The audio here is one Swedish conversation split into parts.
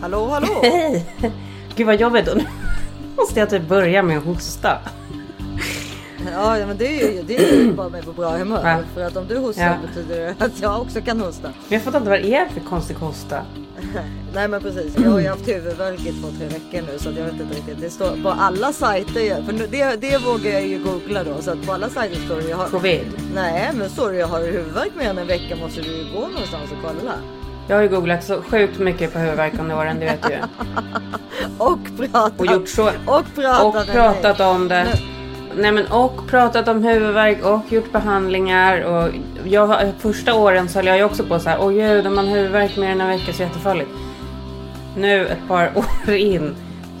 Hallå, hallå! Hej! Gud vad jobbigt. Nu måste jag typ börja med att hosta. Ja, ja, men det är ju det är ju bara mig på bra humör. Ja. För att om du hostar Ja. betyder det att jag också kan hosta. Men jag fattar inte vad det är för konstig hosta. Nej men precis, jag har ju haft huvudvärk i två, tre veckor nu så att jag vet inte riktigt. Det står på alla sajter, för nu- det, det vågar jag ju googla då. Så att på alla sajter står det jag har... Covid. Nej men står det jag har huvudvärk mer än en vecka måste du ju gå någonstans och kolla. Jag har ju googlat så sjukt mycket på huvudvärk under åren, det vet du ju. Och pratat. Och gjort så. Och pratat. Och pratat om det. Nej men och pratat om huvudvärk och gjort behandlingar och jag, första åren så höll jag ju också på så här. Åh gud, om man huvudvärk mer än en vecka så är det jättefarligt. Nu ett par år in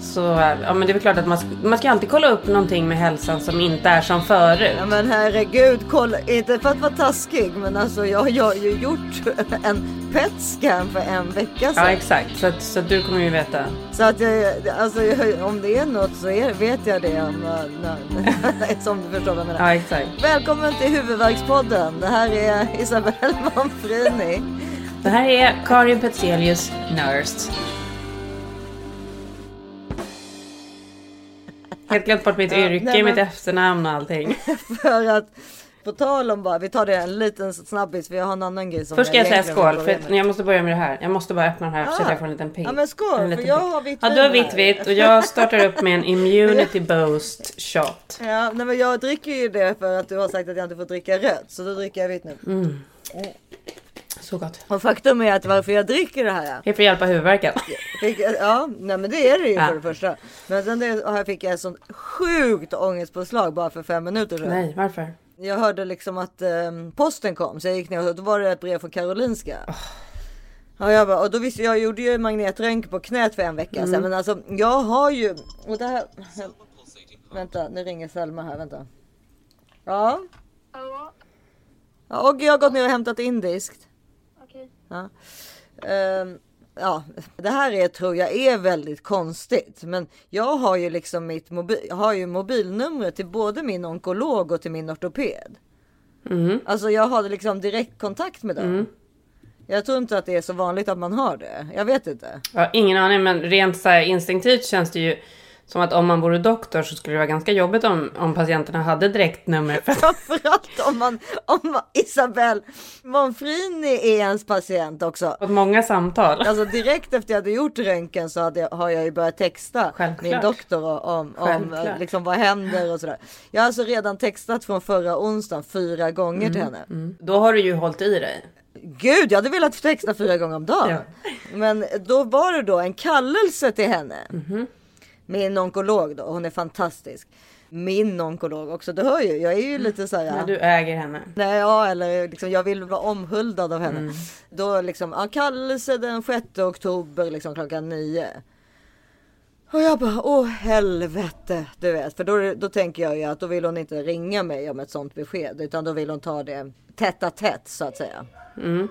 så ja men det är väl klart att man ska, man ska alltid kolla upp någonting med hälsan som inte är som förut. Ja men herregud, kolla, inte för att vara taskig men alltså jag, jag har ju gjort en PET-scan för en vecka sedan. Ja exakt, så, att, så att du kommer ju veta. Så att jag, alltså, jag, om det är något så är, vet jag det. Om, när, som du förstår vad jag menar. Ja exakt. Välkommen till Huvudvärkspodden. Det här är Isabelle Manfrini. Det här är Karin Petzelius, Nurse. Helt glömt bort mitt Ja, yrke, nej, men- mitt efternamn och allting. För att på tal om bara, vi tar det en liten snabbis för jag har en annan grej som Först ska jag säga skål, för jag måste börja med det här. Jag måste bara öppna den här så Ah. att jag får en liten pigg. Ja men skål, för jag har vitt Ja, du har vitt vitt och jag startar upp med en immunity boost shot. Ja, nej, men jag dricker ju det för att du har sagt att jag inte får dricka rött. Så då dricker jag vitt nu. Mm. Så gott. Och faktum är att varför jag dricker det här. Det är för att hjälpa huvudvärken. Fick, ja, nej men det är det ju Ja. för det första. Men sen det, här fick jag ett sånt sjukt ångestpåslag bara för fem minuter sedan. Nej, varför? Jag hörde liksom att eh, posten kom så jag gick ner och då var det ett brev från Karolinska. Ja, jag bara, och då visste jag, jag gjorde ju magnetröntgen på knät för en vecka Mm. sedan. Men alltså jag har ju, och det här, vänta nu ringer Selma här, vänta. Ja, Hallå? ja och jag har gått ner och hämtat indiskt. Ja. Ehm, ja, det här är, tror jag är väldigt konstigt. Men jag har ju liksom mitt mobil, har ju mobilnumret till både min onkolog och till min ortoped. Mm. Alltså jag har liksom direktkontakt med dem. Jag tror inte att det är så vanligt att man har det. Jag vet inte. Jag har ingen aning, men rent så instinktivt känns det ju som att om man vore doktor så skulle det vara ganska jobbigt om, om patienterna hade direktnummer. Framförallt om man, om man, Isabelle Monfrini är ens patient också. fått många samtal. Alltså direkt efter jag hade gjort röntgen så hade har jag ju börjat texta Självklart. min doktor om, om liksom vad händer och sådär. Jag har alltså redan textat från förra onsdagen fyra gånger till henne. Mm. Då har du ju hållit i dig. Gud, jag hade velat texta fyra gånger om dagen. Ja. Men då var det då en kallelse till henne. Mhm. Min onkolog då, hon är fantastisk. Min onkolog också, du hör ju, jag är ju lite så här. När du äger henne. Nej, ja, eller liksom, jag vill vara omhuldad av henne. Mm. Då liksom, ja, kallelse den 6 oktober liksom klockan nio. Och jag bara, åh helvete, du vet. För då, då tänker jag ju att då vill hon inte ringa mig om ett sånt besked. Utan då vill hon ta det tätt tätt så att säga. Mm.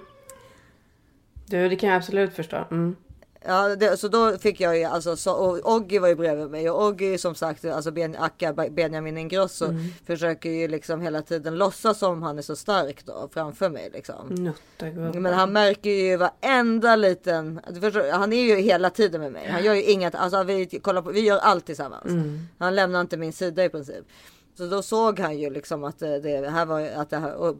Du, det kan jag absolut förstå. Mm. Ja, det, så då fick jag ju alltså, så, och Oggi var ju bredvid mig och Oggi som sagt, alltså ben, Akka Benjamin Ingrosso försöker ju liksom hela tiden låtsas som han är så stark då framför mig liksom. Men han märker ju varenda liten, förstår, han är ju hela tiden med mig. Han gör ju inget, alltså vi, kollar på, vi gör allt tillsammans. Han lämnar inte min sida i princip. Så då såg han ju liksom att det, det här var att det här, och,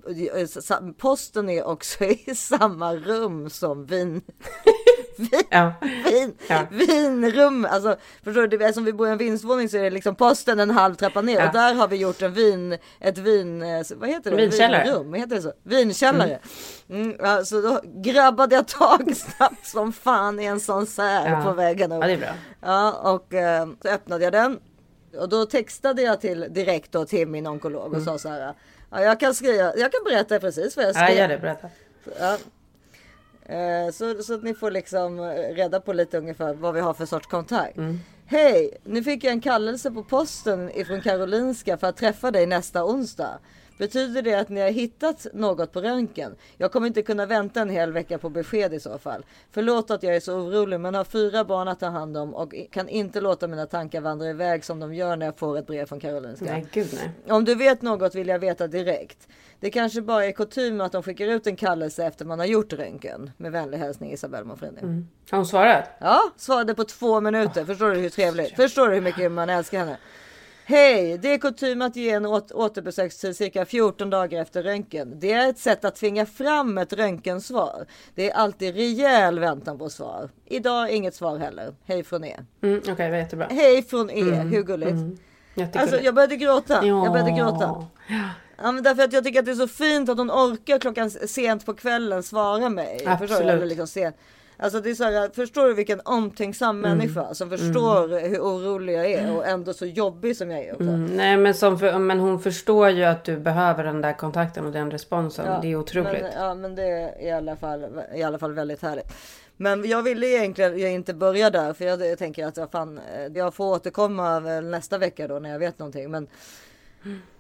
posten är också i samma rum som vin. vin Ja. Vin, Ja. Vinrum, alltså förstår du, eftersom vi bor i en vinstvåning så är det liksom posten en halv trappa ner Ja. och där har vi gjort en vin, ett vin, eh, vad heter det? Vinkällare. Vinrum, heter det så? Vinkällare. Mm. ja, så då grabbade jag tag snabbt som fan i en sån sär Ja. på vägen upp. ja, det är bra. Ja, och eh, så öppnade jag den. Och då textade jag till direkt då till min onkolog och sa så här. Ja, jag kan skriva, jag kan berätta precis vad jag Mm. Ja, skrev. gör det. Berätta. Ja. Eh, Så, så att ni får liksom eh, reda på lite ungefär vad vi har för sorts kontakt. Mm. Hej! Nu fick jag en kallelse på posten ifrån Karolinska för att träffa dig nästa onsdag. Betyder det att ni har hittat något på röntgen? Jag kommer inte kunna vänta en hel vecka på besked i så fall. Förlåt att jag är så orolig men har fyra barn att ta hand om och kan inte låta mina tankar vandra iväg som de gör när jag får ett brev från Karolinska. Nej, gud nej. Om du vet något vill jag veta direkt. Det kanske bara är kutym att de skickar ut en kallelse efter man har gjort röntgen. Med vänlig hälsning Isabelle Monfrini. Mm. Har hon svarat? Ja, svarade på två minuter. Förstår du hur trevligt? Förstår du hur mycket man älskar henne? Hej! Det är kutym att ge en åt återbesökstid cirka 14 dagar efter röntgen. Det är ett sätt att tvinga fram ett röntgensvar. Det är alltid rejäl väntan på svar. Idag inget svar heller. Hej från E. Mm, Okej, okay, jättebra. Hej från E. Hur gulligt? Mm. Alltså jag började gråta. Ja. Jag började gråta. Ja, men därför att jag tycker att det är så fint att hon orkar klockan sent på kvällen svara mig. Absolut. Eller liksom sent. Alltså det är så här, förstår du vilken omtänksam Mm. människa som förstår hur orolig jag är och ändå så jobbig som jag är. Mm, nej, men, som för, men hon förstår ju att du behöver den där kontakten och den responsen. Ja, det är otroligt. Men, ja, men det är i alla fall, i alla fall väldigt härligt. Men jag ville egentligen jag inte börja där för jag, jag tänker att jag, fan, eh, jag får återkomma nästa vecka då när jag vet någonting. Men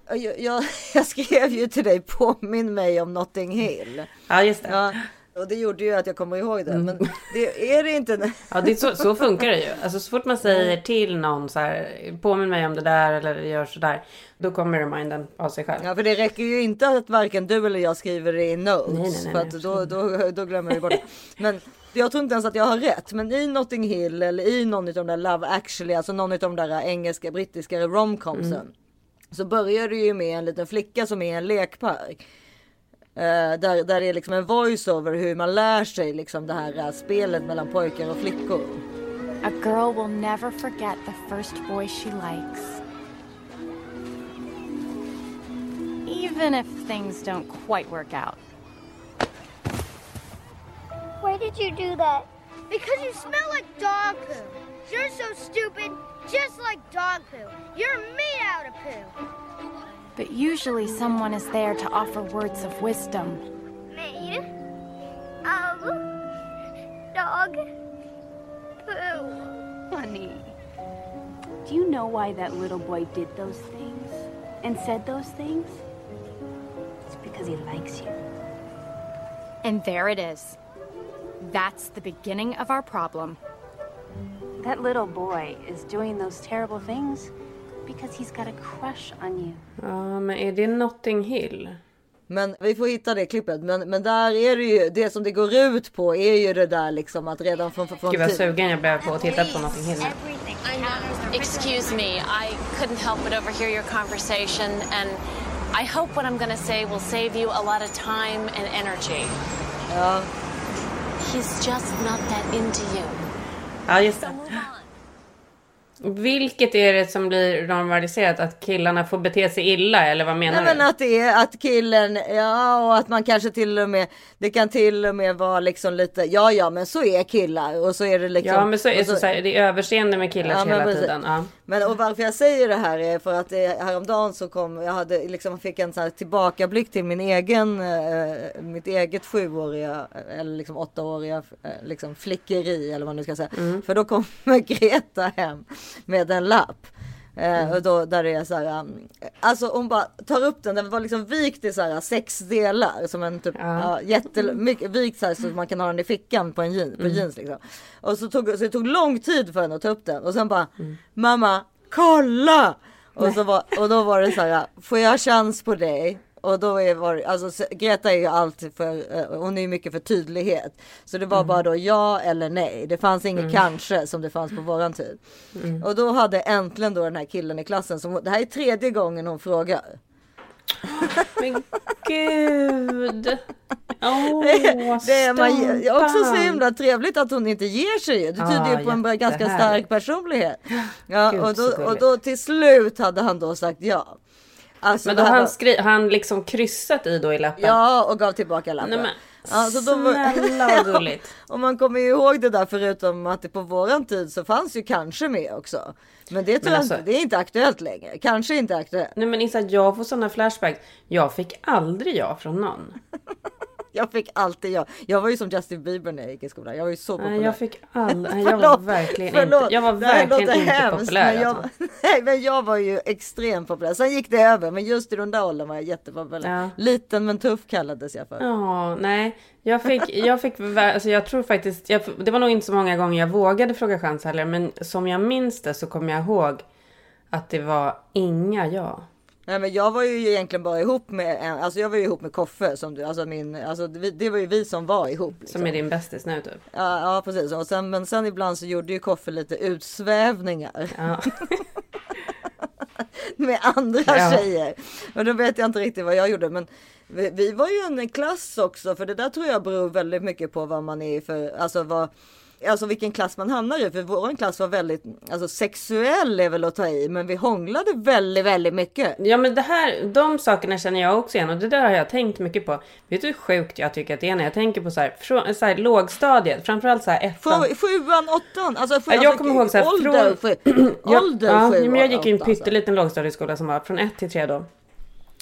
jag, jag, jag skrev ju till dig påminn mig om Notting Hill. Ja, just det. Ja. Ja, och det gjorde ju att jag kommer ihåg det. Men det är det inte. det är så, så funkar det ju. Alltså så fort man säger till någon så här, påminn mig om det där eller gör så där. Då kommer reminden av sig själv. Ja, för det räcker ju inte att varken du eller jag skriver det i notes. Nej, nej, nej, för att då, då, då glömmer jag bort det. Men jag tror inte ens att jag har rätt. Men i Notting Hill eller i någon av de där Love actually, alltså någon av de där engelska, brittiska romcomsen. Mm. Så börjar det ju med en liten flicka som är i en lekpark. Eh, där, där det är liksom en voiceover hur man lär sig liksom det här eh, spelet mellan pojkar och flickor. A girl will never forget the first boy she likes. Even if things don't quite work out. Why did you do that? Because you smell like dog poo. You're so stupid, just like dog poo. You're made out of poo. But usually someone is there to offer words of wisdom. Made of dog poo. Honey, do you know why that little boy did those things and said those things? It's because he likes you. And there it is. That's the beginning of our problem. That little boy is doing those terrible things because he's got a crush on you. Ja, men är det Notting Hill? Men vi får hitta det klippet. Men, men där är det ju det som det går ut på är ju det där liksom att redan från, från Gud vad sugen jag blev på att titta på Notting Hill Excuse me, I couldn't help but overhear your conversation, and I hope what I'm going to say will save you a lot of time and energy. Ja, He's just not that into you. Ja, just det. Vilket är det som blir normaliserat? Att killarna får bete sig illa eller vad menar Nej, du? men att det är att killen, ja och att man kanske till och med, det kan till och med vara liksom lite, ja ja men så är killar och så är det liksom. Ja men så är det, så här, det är överseende med killars Ja, hela precis. tiden. Ja. Men och varför jag säger det här är för att det, häromdagen så kom, jag hade liksom fick en sån här tillbakablick till min egen, eh, mitt eget sjuåriga eller liksom åttaåriga eh, liksom flickeri eller vad man nu ska säga. För då kommer Greta hem med en lapp. Eh, och då, där det är så här, um, alltså hon bara tar upp den, den var liksom vikt i så här sex delar som en typ, Ja. ja. jättemycket vikt så här så man kan ha den i fickan på en jeans, på jeans liksom. Och så tog, så det tog lång tid för henne att ta upp den och sen bara mamma kolla! Och, så var, och då var det så här, får jag chans på dig? Och då är var, alltså Greta är ju alltid för, eh, hon är ju mycket för tydlighet. Så det var bara då ja eller nej. Det fanns inget kanske som det fanns på våran tid. Och då hade äntligen då den här killen i klassen, som, det här är tredje gången hon frågar. Men gud! Åh, Det är man, också så himla trevligt att hon inte ger sig. Det tyder Ja, ju på en ganska stark personlighet. Ja, Gud, och, då, och då till slut hade han då sagt ja. Alltså, Men då har han, skri- han liksom kryssat i då i lappen? Ja, och gav tillbaka lappen. Nej men Alltså, var- snälla vad gulligt. Och man kommer ju ihåg det där förutom att det på våran tid så fanns ju kanske med också. Men det tror jag alltså- inte, det är inte aktuellt längre. Kanske inte aktuellt. Nej men Issa, jag får sådana flashbacks. Jag fick aldrig ja från någon. Jag fick alltid jag. Jag var ju som Justin Bieber när jag gick i skolan. Jag var ju så populär. Nej, jag fick all... Jag var verkligen förlåt. inte... Jag var verkligen inte hemskt, populär. Men jag, alltså. nej, men jag var ju extremt populär. Sen gick det över, men just i den där åldern var jag jättepopulär. Ja. Liten men tuff kallades jag för. Ja, nej. Jag fick, jag fick, alltså jag tror faktiskt, jag, det var nog inte så många gånger jag vågade fråga chans heller, men som jag minns det så kommer jag ihåg att det var inga ja. Nej men jag var ju egentligen bara ihop med en, alltså jag var ju ihop med Koffe som du, alltså min, alltså det, det var ju vi som var ihop. Liksom. Som är din bästis nu typ. Ja, ja precis. Och sen, men sen ibland så gjorde ju Koffe lite utsvävningar Ja. med andra Ja. tjejer. Men då vet jag inte riktigt vad jag gjorde. Men vi, vi var ju en klass också, för det där tror jag beror väldigt mycket på vad man är för, alltså vad Alltså vilken klass man hamnar i, för vår klass var väldigt, alltså sexuell är väl att ta i, men vi hånglade väldigt, väldigt mycket. ja, men det här, de sakerna känner jag också igen och det där har jag tänkt mycket på. Vet du hur sjukt jag tycker att det är när jag tänker på så här, från, så här lågstadiet, framförallt så här ettan. Sju, sjuan, åttan, alltså, sju, Ja, jag alltså, kommer ihåg så här, ålder, från- sju, ålder ja, sju, men jag gick i en alltså. pytteliten lågstadieskola som var från 1 till 3 då.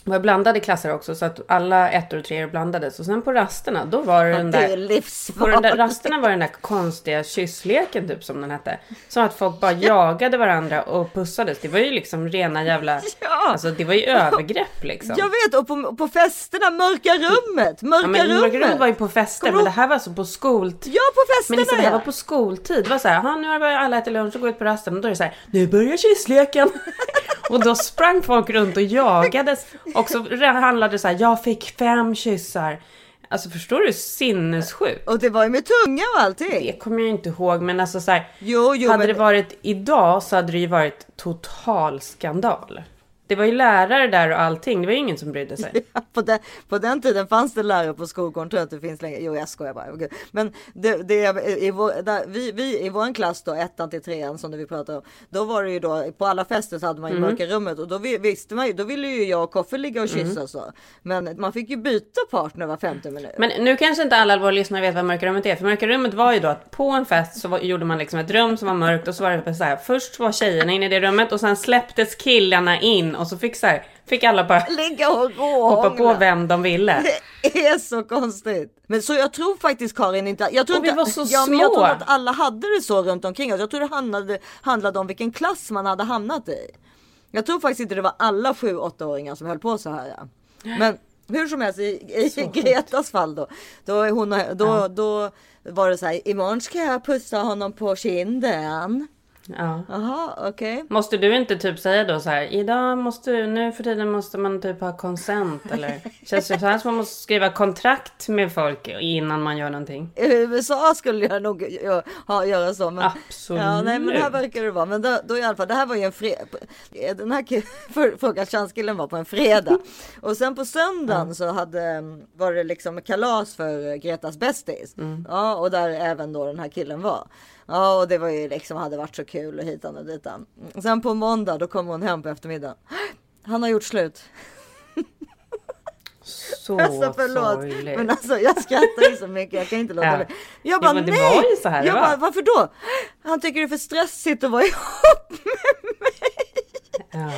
Det var blandade klasser också så att alla ettor och treor blandades. Och sen på rasterna då var det den där... På den där rasterna var den där konstiga kyssleken typ som den hette. Som att folk bara jagade varandra och pussades. Det var ju liksom rena jävla... Ja. Alltså det var ju övergrepp liksom. Jag vet och på, på festerna, mörka rummet, mörka Ja, men rummet. mörka rummet var ju på fester men det här var alltså på skoltid. Ja på Men festerna Lisa, det här var på skoltid. Det var så här, "Jaha, nu har alla ätit lunch och går ut på rasten. Och då är det så här, nu börjar kyssleken. och då sprang folk runt och jagades. Och så handlade det så här, jag fick fem kyssar. Alltså förstår du? Sinnessjukt. Och det var ju med tunga och allting. Det kommer jag inte ihåg, men alltså så här, Jo, jo, hade men- det varit idag så hade det ju varit total skandal. Det var ju lärare där och allting. Det var ju ingen som brydde sig. på, den, på den tiden fanns det lärare på skolgården, tror jag att det finns längre. Jo, jag skojar bara. Okej. Men det, det, i, vår, där, vi, vi, i vår klass då, ettan till trean som vi pratar om, då var det ju då, på alla fester så hade man ju Mm. mörka rummet och då vi- visste man ju, då ville ju jag och Koffe ligga och kyssa Mm. så. Men man fick ju byta partner var femte minut. Men nu kanske inte alla våra lyssnare vet vad mörka rummet är. För mörka rummet var ju då att på en fest så var, gjorde man liksom ett rum som var mörkt och så var det så här. Först var tjejerna inne i det rummet och sen släpptes killarna in och så fick så här, fick alla bara Ligga och hoppa på vem de ville. Det är så konstigt. Men så jag tror faktiskt Karin inte. Jag tror Och vi inte, var så ja, men jag små. tror att alla hade det så runt omkring oss. Jag tror det handlade, handlade om vilken klass man hade hamnat i. Jag tror faktiskt inte det var alla 7-8-åringar som höll på så här. Ja. Men hur som helst i, i Gretas fall då. Då, hon, då, då var det så här. Imorgon ska jag pussa honom på kinden. Ja. Okej. Måste du inte typ säga då så här, idag måste, nu för tiden måste man typ ha konsent eller? Känns det så här som man måste skriva kontrakt med folk innan man gör någonting? I USA skulle jag nog ha, göra så. Men, Absolut. Ja, nej, men här verkar det vara. Men då, då i alla fall, det här var ju en fredag. Den här chanskillen var på en fredag. Och sen på söndagen så hade, var det liksom kalas för Gretas bästis. Ja, och där även då den här killen var. Ja, och det var ju liksom, hade varit så kul och hitan och ditan. Sen på måndag, då kom hon hem på eftermiddagen. Han har gjort slut. Så Alltså förlåt. sorgligt. Men alltså jag skrattar ju så mycket. Jag kan inte låta Ja. det. Jag Jo, bara men det nej. var ju så här det jag bara, varför då? Han tycker det är för stressigt att vara ihop med mig. Ja.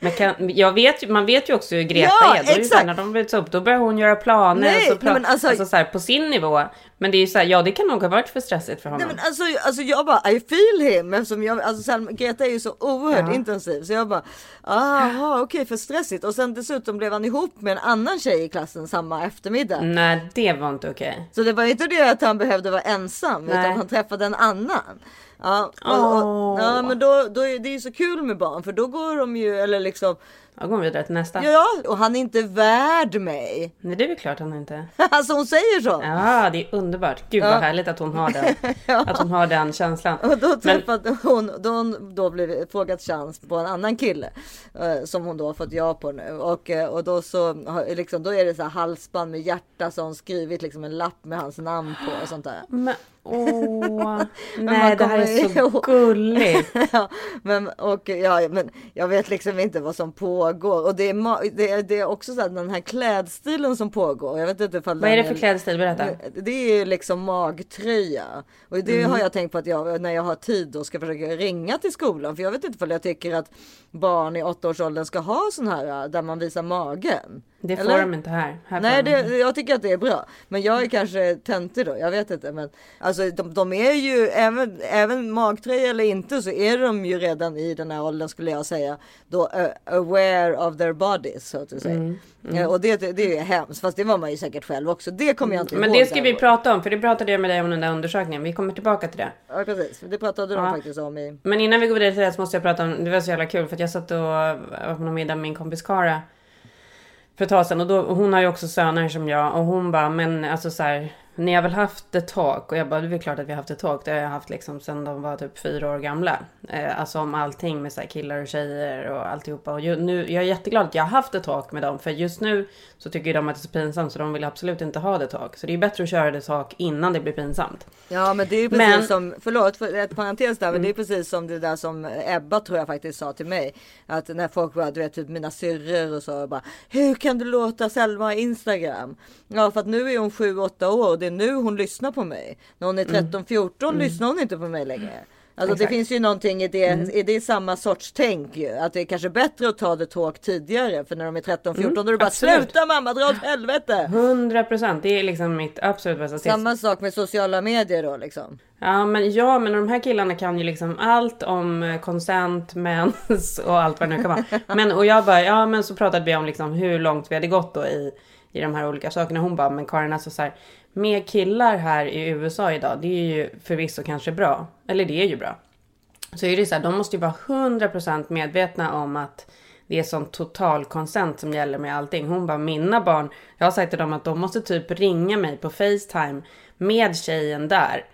Men kan, jag vet, man vet ju också hur Greta Ja, är. Då är här, exakt. när de bryts upp, då börjar hon göra planer. Nej, så nej, men alltså- alltså så här, på sin nivå. Men det är ju så här, ja det kan nog ha varit för stressigt för honom. Nej men alltså, alltså jag bara I feel him eftersom jag, alltså sen, Greta är ju så oerhört Ja. intensiv så jag bara aha okej för stressigt och sen dessutom blev han ihop med en annan tjej i klassen samma eftermiddag. Nej, det var inte okej. Så det var inte det att han behövde vara ensam Nej. utan han träffade en annan. Ja, och, och, ja men då, då är det ju så kul med barn för då går de ju eller liksom Jag går vidare till nästa. ja och han är inte värd mig. Nej, det är väl klart han inte. Alltså hon säger så. Ja, det är underbart. Gud Ja. vad härligt att hon har den. Att hon har den känslan. Och då Men, träffade hon, då hon då blev frågat chans på en annan kille eh, som hon då har fått ja på nu och, eh, och då så liksom, då är det så här halsband med hjärta som skrivit liksom en lapp med hans namn på och sånt där. men åh. Nej, det här är så ihåg- gulligt. ja, men, och, ja, men jag vet liksom inte vad som pågår och det är, det är, det är också så här, den här klädstilen som pågår. Jag vet inte ifall Vad är det för klädstil? Berätta. Det är ju liksom magtröja. Och det Mm. har jag tänkt på att jag när jag har tid då ska försöka ringa till skolan. För jag vet inte ifall jag tycker att barn i åttaårsåldern ska ha sån här där man visar magen. Det får Eller? de inte här. här Nej, de det, jag tycker att det är bra. Men jag är kanske töntig då, jag vet inte. Men alltså de, de är ju, även, även magtröja eller inte, så är de ju redan i den här åldern skulle jag säga, då uh, aware of their bodies, så att säga. Mm, Eh, och det, det, är ju hemskt, fast det var man ju säkert själv också. Det kommer jag inte Men ihåg. det ska vi däremot. prata om, för det pratade jag med dig om den där undersökningen. Vi kommer tillbaka till det. Ja, precis. Det pratade de Ja. faktiskt om i... Men innan vi går vidare till det så måste jag prata om, det var så jävla kul för jag satt och var på någon middag med min kompis Kara för ett tag sedan. Och då, och hon har ju också söner som jag. Och hon bara, men alltså så här, ni har väl haft ett talk? Och jag bara, det är väl klart att vi har haft ett talk. Det har jag haft liksom sedan de var typ fyra år gamla. Eh, alltså om allting med så här killar och tjejer och alltihopa. Och ju, nu, jag är jätteglad att jag har haft ett talk med dem. För just nu så tycker de att det är så pinsamt så de vill absolut inte ha det talk. Så det är bättre att köra det talk innan det blir pinsamt. Ja men det är ju precis Men- som, förlåt för ett parentes där, men det är precis som det där som Ebba tror jag faktiskt sa till mig. Att när folk var, du vet typ mina syrror och så bara, hur kan du låta Selma ha Instagram? Ja för att nu är hon 7-8 år och det är nu hon lyssnar på mig. När hon är 13-14 lyssnar hon inte på mig längre. Alltså det Exakt. finns ju någonting i det, i det är samma sorts tänk ju. Att det är kanske bättre att ta det talk tidigare. För när de är 13-14 då är det bara absolut. sluta mamma dra åt helvete. 100 procent, det är liksom mitt absolut bästa tips. Samma sak med sociala medier då liksom. Ja men, ja, men de här killarna kan ju liksom allt om eh, consent, mens och allt vad det nu kan vara. Men, och jag bara, ja men så pratade vi om liksom hur långt vi hade gått då i, i de här olika sakerna. Hon bara, men Karin alltså så här, med killar här i USA idag, det är ju förvisso kanske bra. Eller det är ju bra. Så är det så här, de måste ju vara 100% medvetna om att det är sån total konsent som gäller med allting. Hon bara, mina barn, jag har sagt till dem att de måste typ ringa mig på Facetime med tjejen där.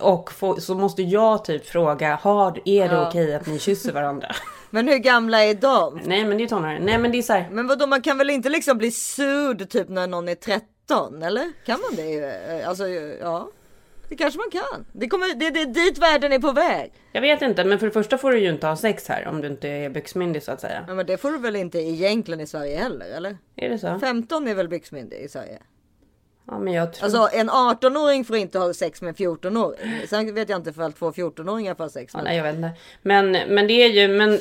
Och få, så måste jag typ fråga, har, är det Ja. okej att ni kysser varandra? Men hur gamla är de? Nej men det är tonåringar. Nej men det är så här, Men vadå, man kan väl inte liksom bli sued typ när någon är 13 eller? Kan man det? Eh, Alltså ja, det kanske man kan. Det, kommer, det, det är dit världen är på väg. jag vet inte, men för det första får du ju inte ha sex här om du inte är byxmyndig så att säga. Ja, men det får du väl inte egentligen i Sverige heller eller? Är det så? 15 är väl byxmyndig i Sverige? Ja men jag tror... Alltså en 18-åring får inte ha sex med en 14-åring. Sen vet jag inte ifall två 14-åringar får ha sex Ja, med. nej, jag vet inte. Men, men det är ju, men,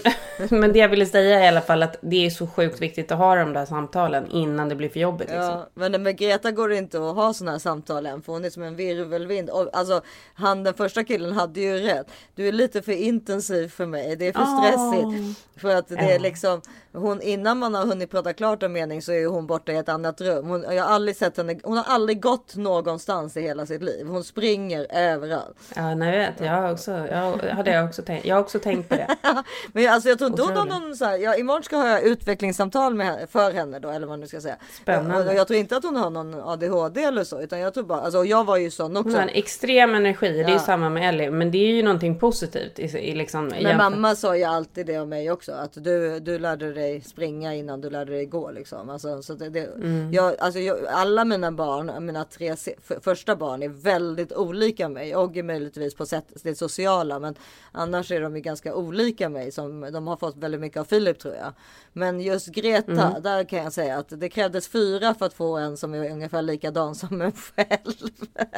men det jag ville säga i alla fall att det är så sjukt viktigt att ha de där samtalen innan det blir för jobbigt. Liksom. Ja, men med Greta går det inte att ha sådana här samtal än för hon är som en virvelvind. Och, alltså, han den första killen hade ju rätt. Du är lite för intensiv för mig. Det är för Åh. stressigt. För att det är Ja. liksom hon innan man har hunnit prata klart en mening så är hon borta i ett annat rum. Hon, jag har aldrig sett henne. Hon har aldrig gått någonstans i hela sitt liv. Hon springer överallt. Ja, nej, jag vet. Jag har också, jag, hade jag också tänkt. Jag har också tänkt på det. Men alltså jag tror inte hon har någon så här, ja, imorgon ska jag ha utvecklingssamtal med för henne då eller vad man nu ska säga. Spännande. Och jag tror inte att hon har någon ADHD eller så utan jag tror bara, alltså jag var ju sån Hon också. har en extrem energi. Det är Ja. samma med Ellie. Men det är ju någonting positivt. I, i liksom, Men jämfört- mamma sa ju alltid det om mig också att du, du lärde dig springa innan du lärde dig gå liksom. Alltså, så det, det, Mm. jag, alltså, jag, alla mina barn, mina tre första barn är väldigt olika mig. Oggy möjligtvis på sätt, det sociala men annars är de ju ganska olika mig. Som, de har fått väldigt mycket av Filip tror jag. Men just Greta, Mm. där kan jag säga att det krävdes fyra för att få en som är ungefär likadan som en själv.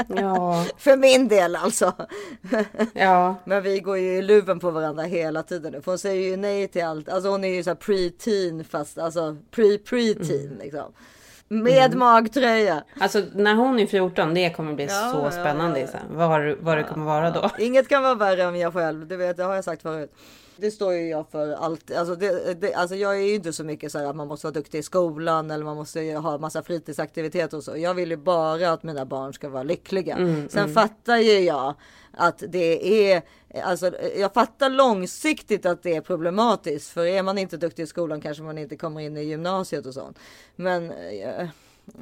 Ja, för min del alltså. ja. Men vi går ju i luven på varandra hela tiden. nu. För hon säger ju nej till allt. Alltså hon är ju så här pre-teen fast alltså pre-pre-teen Mm. liksom. Med magtröja. Alltså när hon är 14, det kommer bli Ja, så ja, spännande. ja. Så här, vad, vad det kommer vara då. Inget kan vara värre än jag själv. Det, vet, det har jag sagt förut. Det står ju jag för allt. Alltså, det, det, alltså jag är ju inte så mycket så här att man måste vara duktig i skolan eller man måste ha massa fritidsaktiviteter och så. Jag vill ju bara att mina barn ska vara lyckliga. Sen fattar ju jag att det är, alltså jag fattar långsiktigt att det är problematiskt. För är man inte duktig i skolan kanske man inte kommer in i gymnasiet och sånt. Men eh,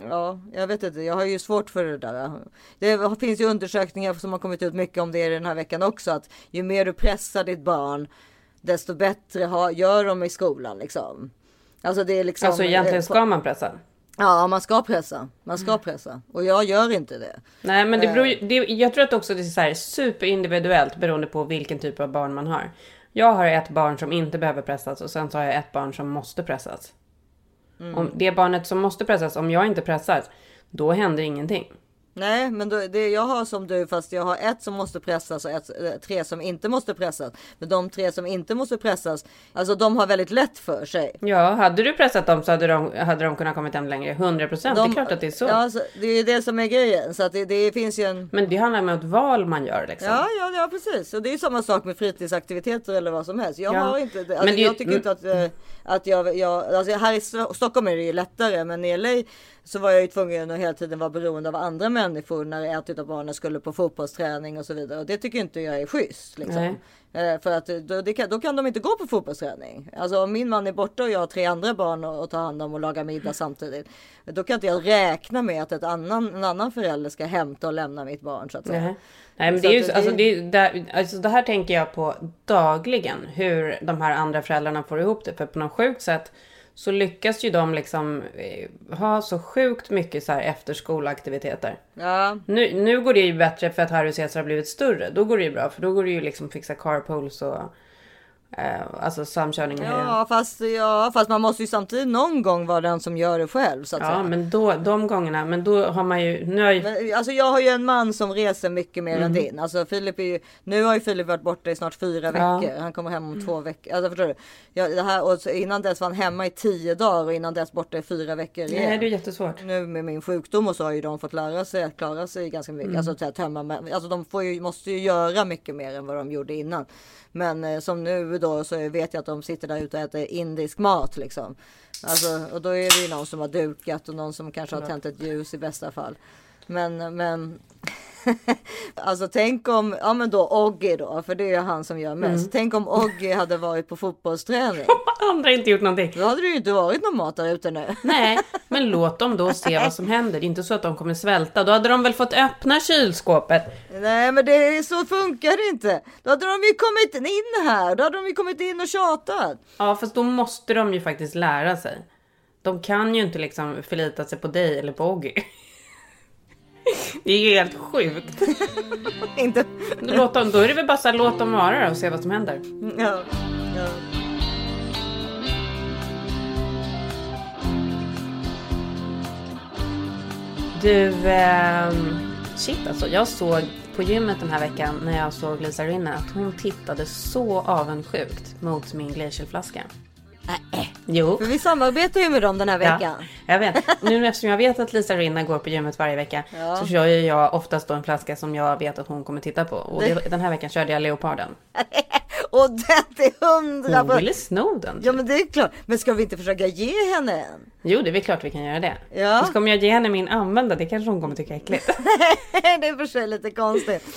Ja, jag vet inte. Jag har ju svårt för det där. Det finns ju undersökningar som har kommit ut mycket om det den här veckan också. Att ju mer du pressar ditt barn, desto bättre gör de i skolan liksom. Alltså det är liksom. Alltså egentligen eh, ska man pressa. Ja, man ska pressa. Man ska pressa. Och jag gör inte det. Nej men det beror, ju- Eh. det, jag tror att också det är så här superindividuellt beroende på vilken typ av barn man har. Jag har ett barn som inte behöver pressas och sen så har jag ett barn som måste pressas. Mm. Om det barnet som måste pressas, om jag inte pressas, då händer ingenting. Nej, men då, det, jag har som du fast jag har ett som måste pressas och ett, eh, tre som inte måste pressas. Men de tre som inte måste pressas, alltså de har väldigt lätt för sig. Ja, hade du pressat dem så hade de, hade de kunnat kommit hem längre. 100 procent. Det är De- klart att det är så. Ja, alltså, det är det som är grejen. Så att det, det finns ju en... Men det handlar om ett val man gör liksom. Ja, ja, ja, precis. Och det är samma sak med fritidsaktiviteter eller vad som helst. Jag Ja. har inte, alltså, Men det- jag tycker inte att, eh, att jag, jag, alltså här i Sto- Stockholm är det ju lättare, men i LA så var jag ju tvungen att hela tiden vara beroende av andra människor när ett av barnen skulle på fotbollsträning och så vidare. Och det tycker inte jag är schysst. Liksom. Eh, För att då, det kan, då kan de inte gå på fotbollsträning. Alltså om min man är borta och jag har tre andra barn att ta hand om och laga middag samtidigt. Då kan inte jag räkna med att ett annan, en annan förälder ska hämta och lämna mitt barn så att säga. Nej. Nej men Så det är ju att så- det- alltså, det, är- där, alltså det här tänker jag på dagligen. Hur de här andra föräldrarna får ihop det. För på något sjukt sätt så lyckas ju de liksom eh, ha så sjukt mycket så här efterskoleaktiviteter. Ja, Nu, nu går det ju bättre för att Harry och Cesar har blivit större. Då går det ju bra. För då går det ju liksom fixa carpools och alltså samkörning. Ja fast, ja, fast man måste ju samtidigt någon gång vara den som gör det själv så att Ja, säga. men då, de gångerna, men då har man ju, nu har ju, Men, alltså jag har ju en man som reser mycket mer Mm. än din. Alltså Filip är ju, nu har ju Filip varit borta i snart fyra Ja. veckor. Han kommer hem om två veckor. Alltså förstår du? Ja, det här, och innan dess var han hemma i tio dagar och innan dess borta i fyra veckor igen. nej det är jättesvårt. Nu med min sjukdom och så har ju de fått lära sig att klara sig ganska mycket. Mm. Alltså, så här, tömma, alltså de får ju, måste ju göra mycket mer än vad de gjorde innan. Men eh, som nu då så vet jag att de sitter där ute och äter indisk mat liksom. Alltså, och då är det ju någon som har dukat och någon som kanske har tänt ett ljus i bästa fall. Men, men alltså tänk om, ja men då Oggy då, för det är han som gör mest. Mm. Tänk om Oggy hade varit på fotbollsträning. Andra har inte gjort någonting. Då hade det ju inte varit någon mat där ute nu. Nej, men låt dem då se vad som händer. Det är inte så att de kommer svälta. Då hade de väl fått öppna kylskåpet. Nej men det är, så funkar det inte. Då hade de ju kommit in här. Då hade de ju kommit in och tjatat. Ja, fast då måste de ju faktiskt lära sig. De kan ju inte liksom förlita sig på dig eller på Oggy. Det är ju helt sjukt. Inte... Låt dem, då är det väl bara så här, låt dem vara då och se vad som händer. Ja, ja. Du, ehm, shit alltså. Jag såg på gymmet den här veckan när jag såg Lisa Rinna att hon tittade så avundsjukt mot min glacialflaska. Jo. För vi samarbetar ju med dem den här veckan. Ja, jag vet. Nu eftersom jag vet att Lisa Rinna går på gymmet varje vecka Ja. så kör ju jag oftast då en flaska som jag vet att hon kommer titta på. Och det, den här veckan körde jag Leoparden. Och det är hundra Hon ville sno den. Ja men det är klart. Men ska vi inte försöka ge henne en? Jo, det är väl klart vi kan göra det. Ja. Och så kommer jag ge henne min använda, det kanske hon kommer tycka är äckligt. det är för sig lite konstigt.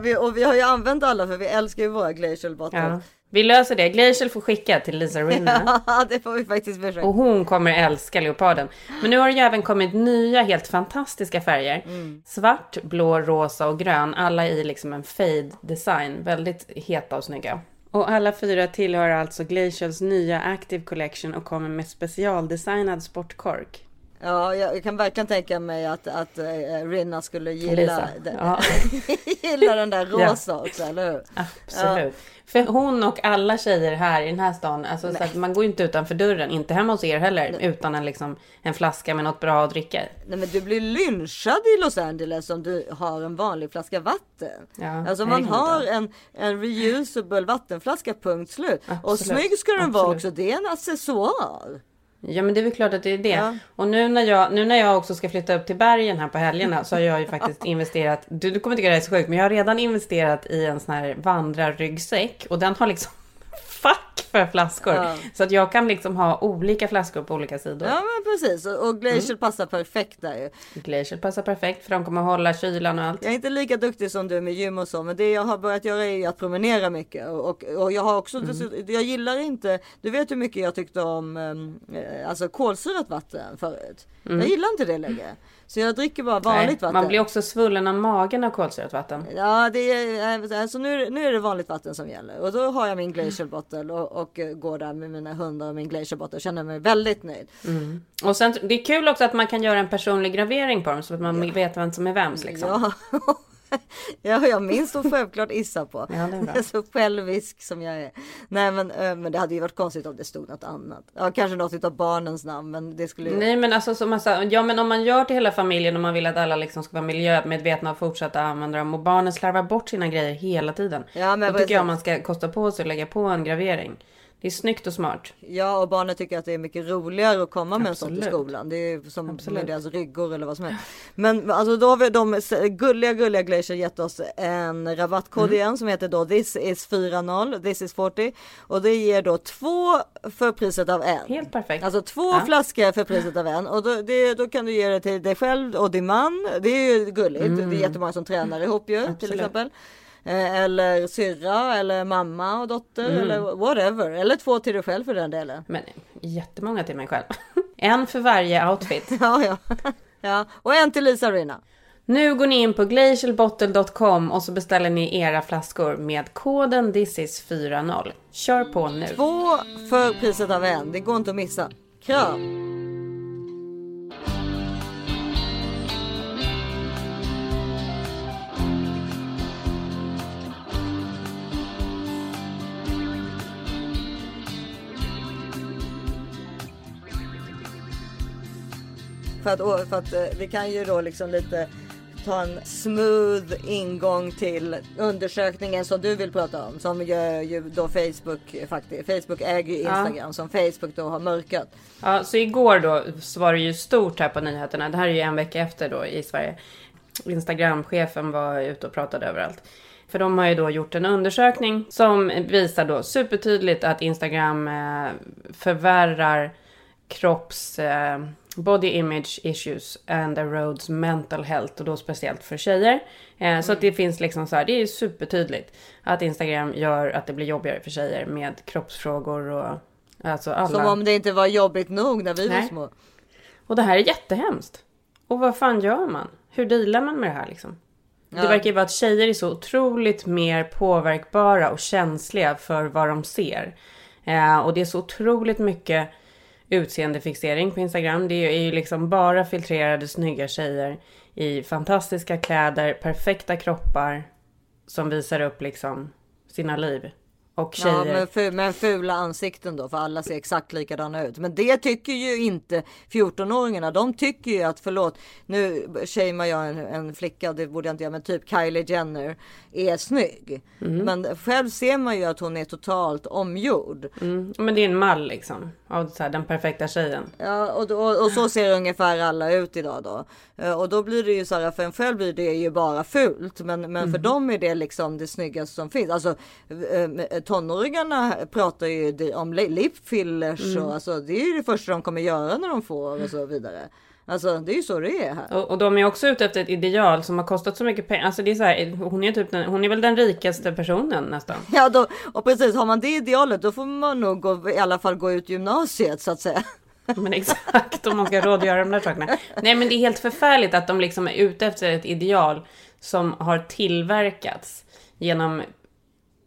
Vi, och vi har ju använt alla för vi älskar ju våra glacial bottles. Ja. Vi löser det. Glacial får skicka till Lisa Rinna. Ja, det får vi faktiskt försöka. Och hon kommer älska leoparden. Men nu har det ju även kommit nya helt fantastiska färger. Svart, blå, rosa och grön. Alla i liksom en fade design. Väldigt heta och snygga. Och alla fyra tillhör alltså Glacials nya Active Collection och kommer med specialdesignad sportkork. Ja, jag kan verkligen tänka mig att, att uh, Rinna skulle gilla den, Ja. gilla den där rosa också, eller hur? Absolut. För hon och alla tjejer här i den här stan, alltså så att man går ju inte utanför dörren, inte hemma hos er heller, utan en, liksom, en flaska med något bra att dricka. Nej men du blir lynchad i Los Angeles om du har en vanlig flaska vatten. Ja, alltså nej, man har inte. en, en reusable vattenflaska, punkt slut. Och Absolut, snygg ska den vara absolut. också, det är en accessoar. Ja men det är väl klart att det är det. Ja. Och nu när, jag, nu när jag också ska flytta upp till bergen här på helgerna så har jag ju faktiskt investerat, du, du kommer tycka det här är så sjukt, men jag har redan investerat i en sån här vandrarryggsäck och den har liksom fack för flaskor. Ja. Så att jag kan liksom ha olika flaskor på olika sidor. Ja men precis, och, och Glacial Mm. passar perfekt där ju. Glacial passar perfekt för de kommer hålla kylan och allt. Jag är inte lika duktig som du med gym och så, men det jag har börjat göra är att promenera mycket. Och, och, jag har också, Mm. jag gillar inte, du vet hur mycket jag tyckte om um, eh, alltså kolsyrat vatten förut. Jag gillar inte det längre. Så jag dricker bara vanligt Mm. Nej, vatten. Man blir också svullen av magen av kolsyrat vatten. Ja, det är, alltså nu, nu är det vanligt vatten som gäller. Och då har jag min glacial bottle och, och eh, går där med mina hundar och min glacial bottle och känner mig väldigt nöjd. Och sen, det är kul också att man kan göra en personlig gravering på dem så att man vet vem som är vems liksom. Ja. Ja, jag minns så självklart Issa på. Ja, så självisk som jag är. Nej, men, men det hade ju varit konstigt om det stod något annat. Ja, kanske något av barnens namn, men det skulle ju... Nej men alltså som man sa, ja men om man gör till hela familjen och man vill att alla liksom ska vara miljömedvetna och fortsätta använda dem och barnen slarvar bort sina grejer hela tiden. Ja, men Då tycker jag man ska kosta på sig att lägga på en gravering. Det är snyggt och smart. Ja, och barnen tycker att det är mycket roligare att komma med en sån till Absolut. skolan. Det är som Absolut. med deras ryggor eller vad som helst. Men alltså då har vi de gulliga, gulliga Glacier gett oss en rabattkod Mm. igen som heter då this is 40, this is 40 och det ger då två för priset av en. Helt perfekt. Alltså två Ja. flaskor för priset av en och då, det, då kan du ge det till dig själv och din man. Det är ju gulligt. Det är jättemånga som tränar ihop ju till Mm. Absolut. exempel. Eh, Eller syrra eller mamma och dotter Mm. eller whatever. Eller två till dig själv för den delen. Men jättemånga till mig själv. En för varje outfit. Ja, ja. ja. Och en till Lisa Rina. Nu går ni in på glacialbottle.com och så beställer ni era flaskor med koden thisis40. Kör på nu. Två för priset av en. Det går inte att missa. Kram! För att, för att eh, vi kan ju då liksom lite ta en smooth ingång till undersökningen som du vill prata om. Som gör ju då Facebook faktiskt. Facebook äger ju Instagram som Facebook då har mörkat. Ja, så igår då så var det ju stort här på nyheterna. Det här är ju en vecka efter då i Sverige. Instagramchefen var ute och pratade överallt. För de har ju då gjort en undersökning som visar då supertydligt att Instagram eh, förvärrar kropps eh, body image issues and erodes mental health och då speciellt för tjejer. Eh, Så att det finns liksom så här, det är supertydligt att Instagram gör att det blir jobbigare för tjejer med kroppsfrågor och alltså alla. Som om det inte var jobbigt nog när vi var Nej. små. Och det här är jättehemskt. Och vad fan gör man? Hur dealar man med det här liksom? Det Ja. verkar ju vara att tjejer är så otroligt mer påverkbara och känsliga för vad de ser. Eh, och det är så otroligt mycket utseendefixering på Instagram. Det är ju liksom bara filtrerade snygga tjejer i fantastiska kläder, perfekta kroppar som visar upp liksom sina liv. Och tjejer. Ja, men, fu- men fula ansikten då, för alla ser exakt likadana ut. Men det tycker ju inte 14-åringarna. De tycker ju att, förlåt, nu shamear jag en, en flicka, det borde jag inte göra, men typ Kylie Jenner är snygg. Mm. Men själv ser man ju att hon är totalt omgjord. Mm, men det är en mall liksom. Av så här, den perfekta tjejen. Ja, och, då, och så ser ungefär alla ut idag då. Eh, Och då blir det ju så här, för en själv blir det ju bara fult. Men, men Mm. för dem är det liksom det snyggaste som finns. Alltså eh, tonåringarna pratar ju om li- lipfillers Mm. och alltså det är ju det första de kommer göra när de får och så vidare. Alltså det är ju så det är här. Och, och de är också ute efter ett ideal som har kostat så mycket pengar. Alltså det är så här, hon är typ den, hon är väl den rikaste personen nästan. Ja, då, och precis har man det idealet då får man nog gå, i alla fall gå ut gymnasiet så att säga. Men exakt, om man ska ha råd att göra de där sakerna. Nej men det är helt förfärligt att de liksom är ute efter ett ideal som har tillverkats genom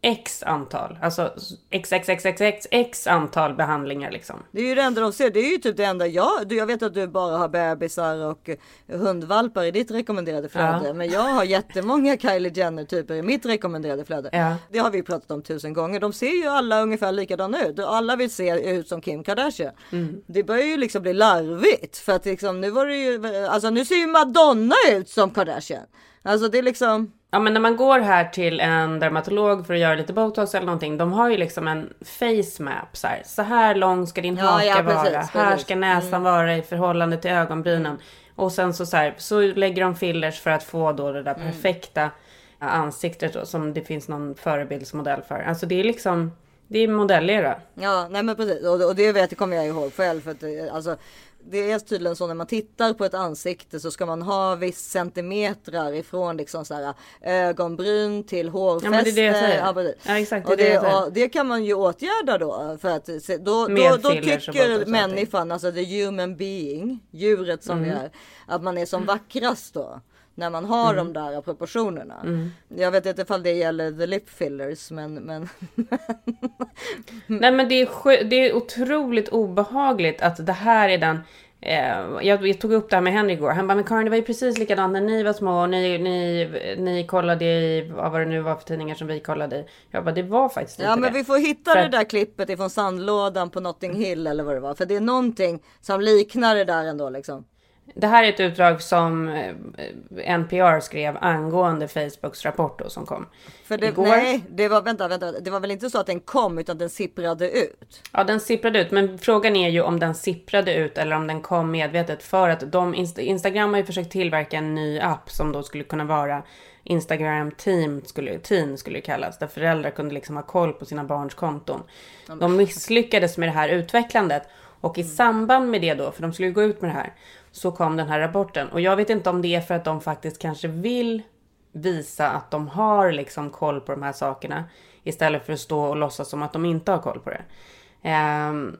X antal, alltså XXXXX X antal behandlingar liksom. Det är ju det enda de ser. Det är ju typ det enda jag. Jag vet att du bara har bebisar och eh, hundvalpar i ditt rekommenderade flöde. Ja. Men jag har jättemånga Kylie Jenner typer i mitt rekommenderade flöde. Ja. Det har vi pratat om tusen gånger. De ser ju alla ungefär likadana ut. Alla vill se ut som Kim Kardashian. Mm. Det börjar ju liksom bli larvigt. För att liksom nu var det ju. Alltså nu ser ju Madonna ut som Kardashian. Alltså det är liksom. Ja men när man går här till en dermatolog för att göra lite botox eller någonting. De har ju liksom en face map så här. Så här lång ska din Ja, haka ja, precis, vara. Här precis. ska näsan vara i förhållande till ögonbrynen. Och sen så, så, här, så lägger de fillers för att få då det där Mm. perfekta ansiktet då, som det finns någon förebildsmodell för. Alltså det är liksom, det är modellera. Ja, nej men precis. Och, och det vet kommer jag ihåg själv. För att, alltså, det är tydligen så när man tittar på ett ansikte så ska man ha viss centimetrar ifrån liksom så här, ögonbryn till hårfäste. Ja det det. Ja, exakt, det det, det, det kan man ju åtgärda då. För att då, då, då tycker människan, alltså the human being, djuret som Mm. vi är, att man är som vackrast då. När man har Mm. de där proportionerna. Jag vet inte ifall det gäller the lip fillers men, men Nej men det är, det är otroligt obehagligt att det här är den Eh, jag, jag tog upp det här med Henry igår. Han bara, men Karin det var ju precis likadant när ni var små och ni, ni, ni kollade i, vad var det nu var för tidningar som vi kollade i. Jag bara, det var faktiskt Ja inte men det. vi får hitta För det där klippet ifrån sandlådan på Notting Hill eller vad det var. För det är någonting som liknar det där ändå liksom. Det här är ett utdrag som eh, NPR skrev angående Facebooks rapport då, som kom För det, igår. nej, det var, vänta, vänta, det var väl inte så att den kom utan den sipprade ut. Ja, den sipprade ut, men frågan är ju om den sipprade ut eller om den kom medvetet för att de Inst- Instagram har ju försökt tillverka en ny app som då skulle kunna vara Instagram Team skulle, teen skulle det kallas, där föräldrar kunde liksom ha koll på sina barns konton. De misslyckades med det här utvecklandet och i samband med det då, för de skulle gå ut med det här, så kom den här rapporten. Och jag vet inte om det är för att de faktiskt kanske vill visa att de har liksom koll på de här sakerna istället för att stå och låtsas som att de inte har koll på det. Ehm,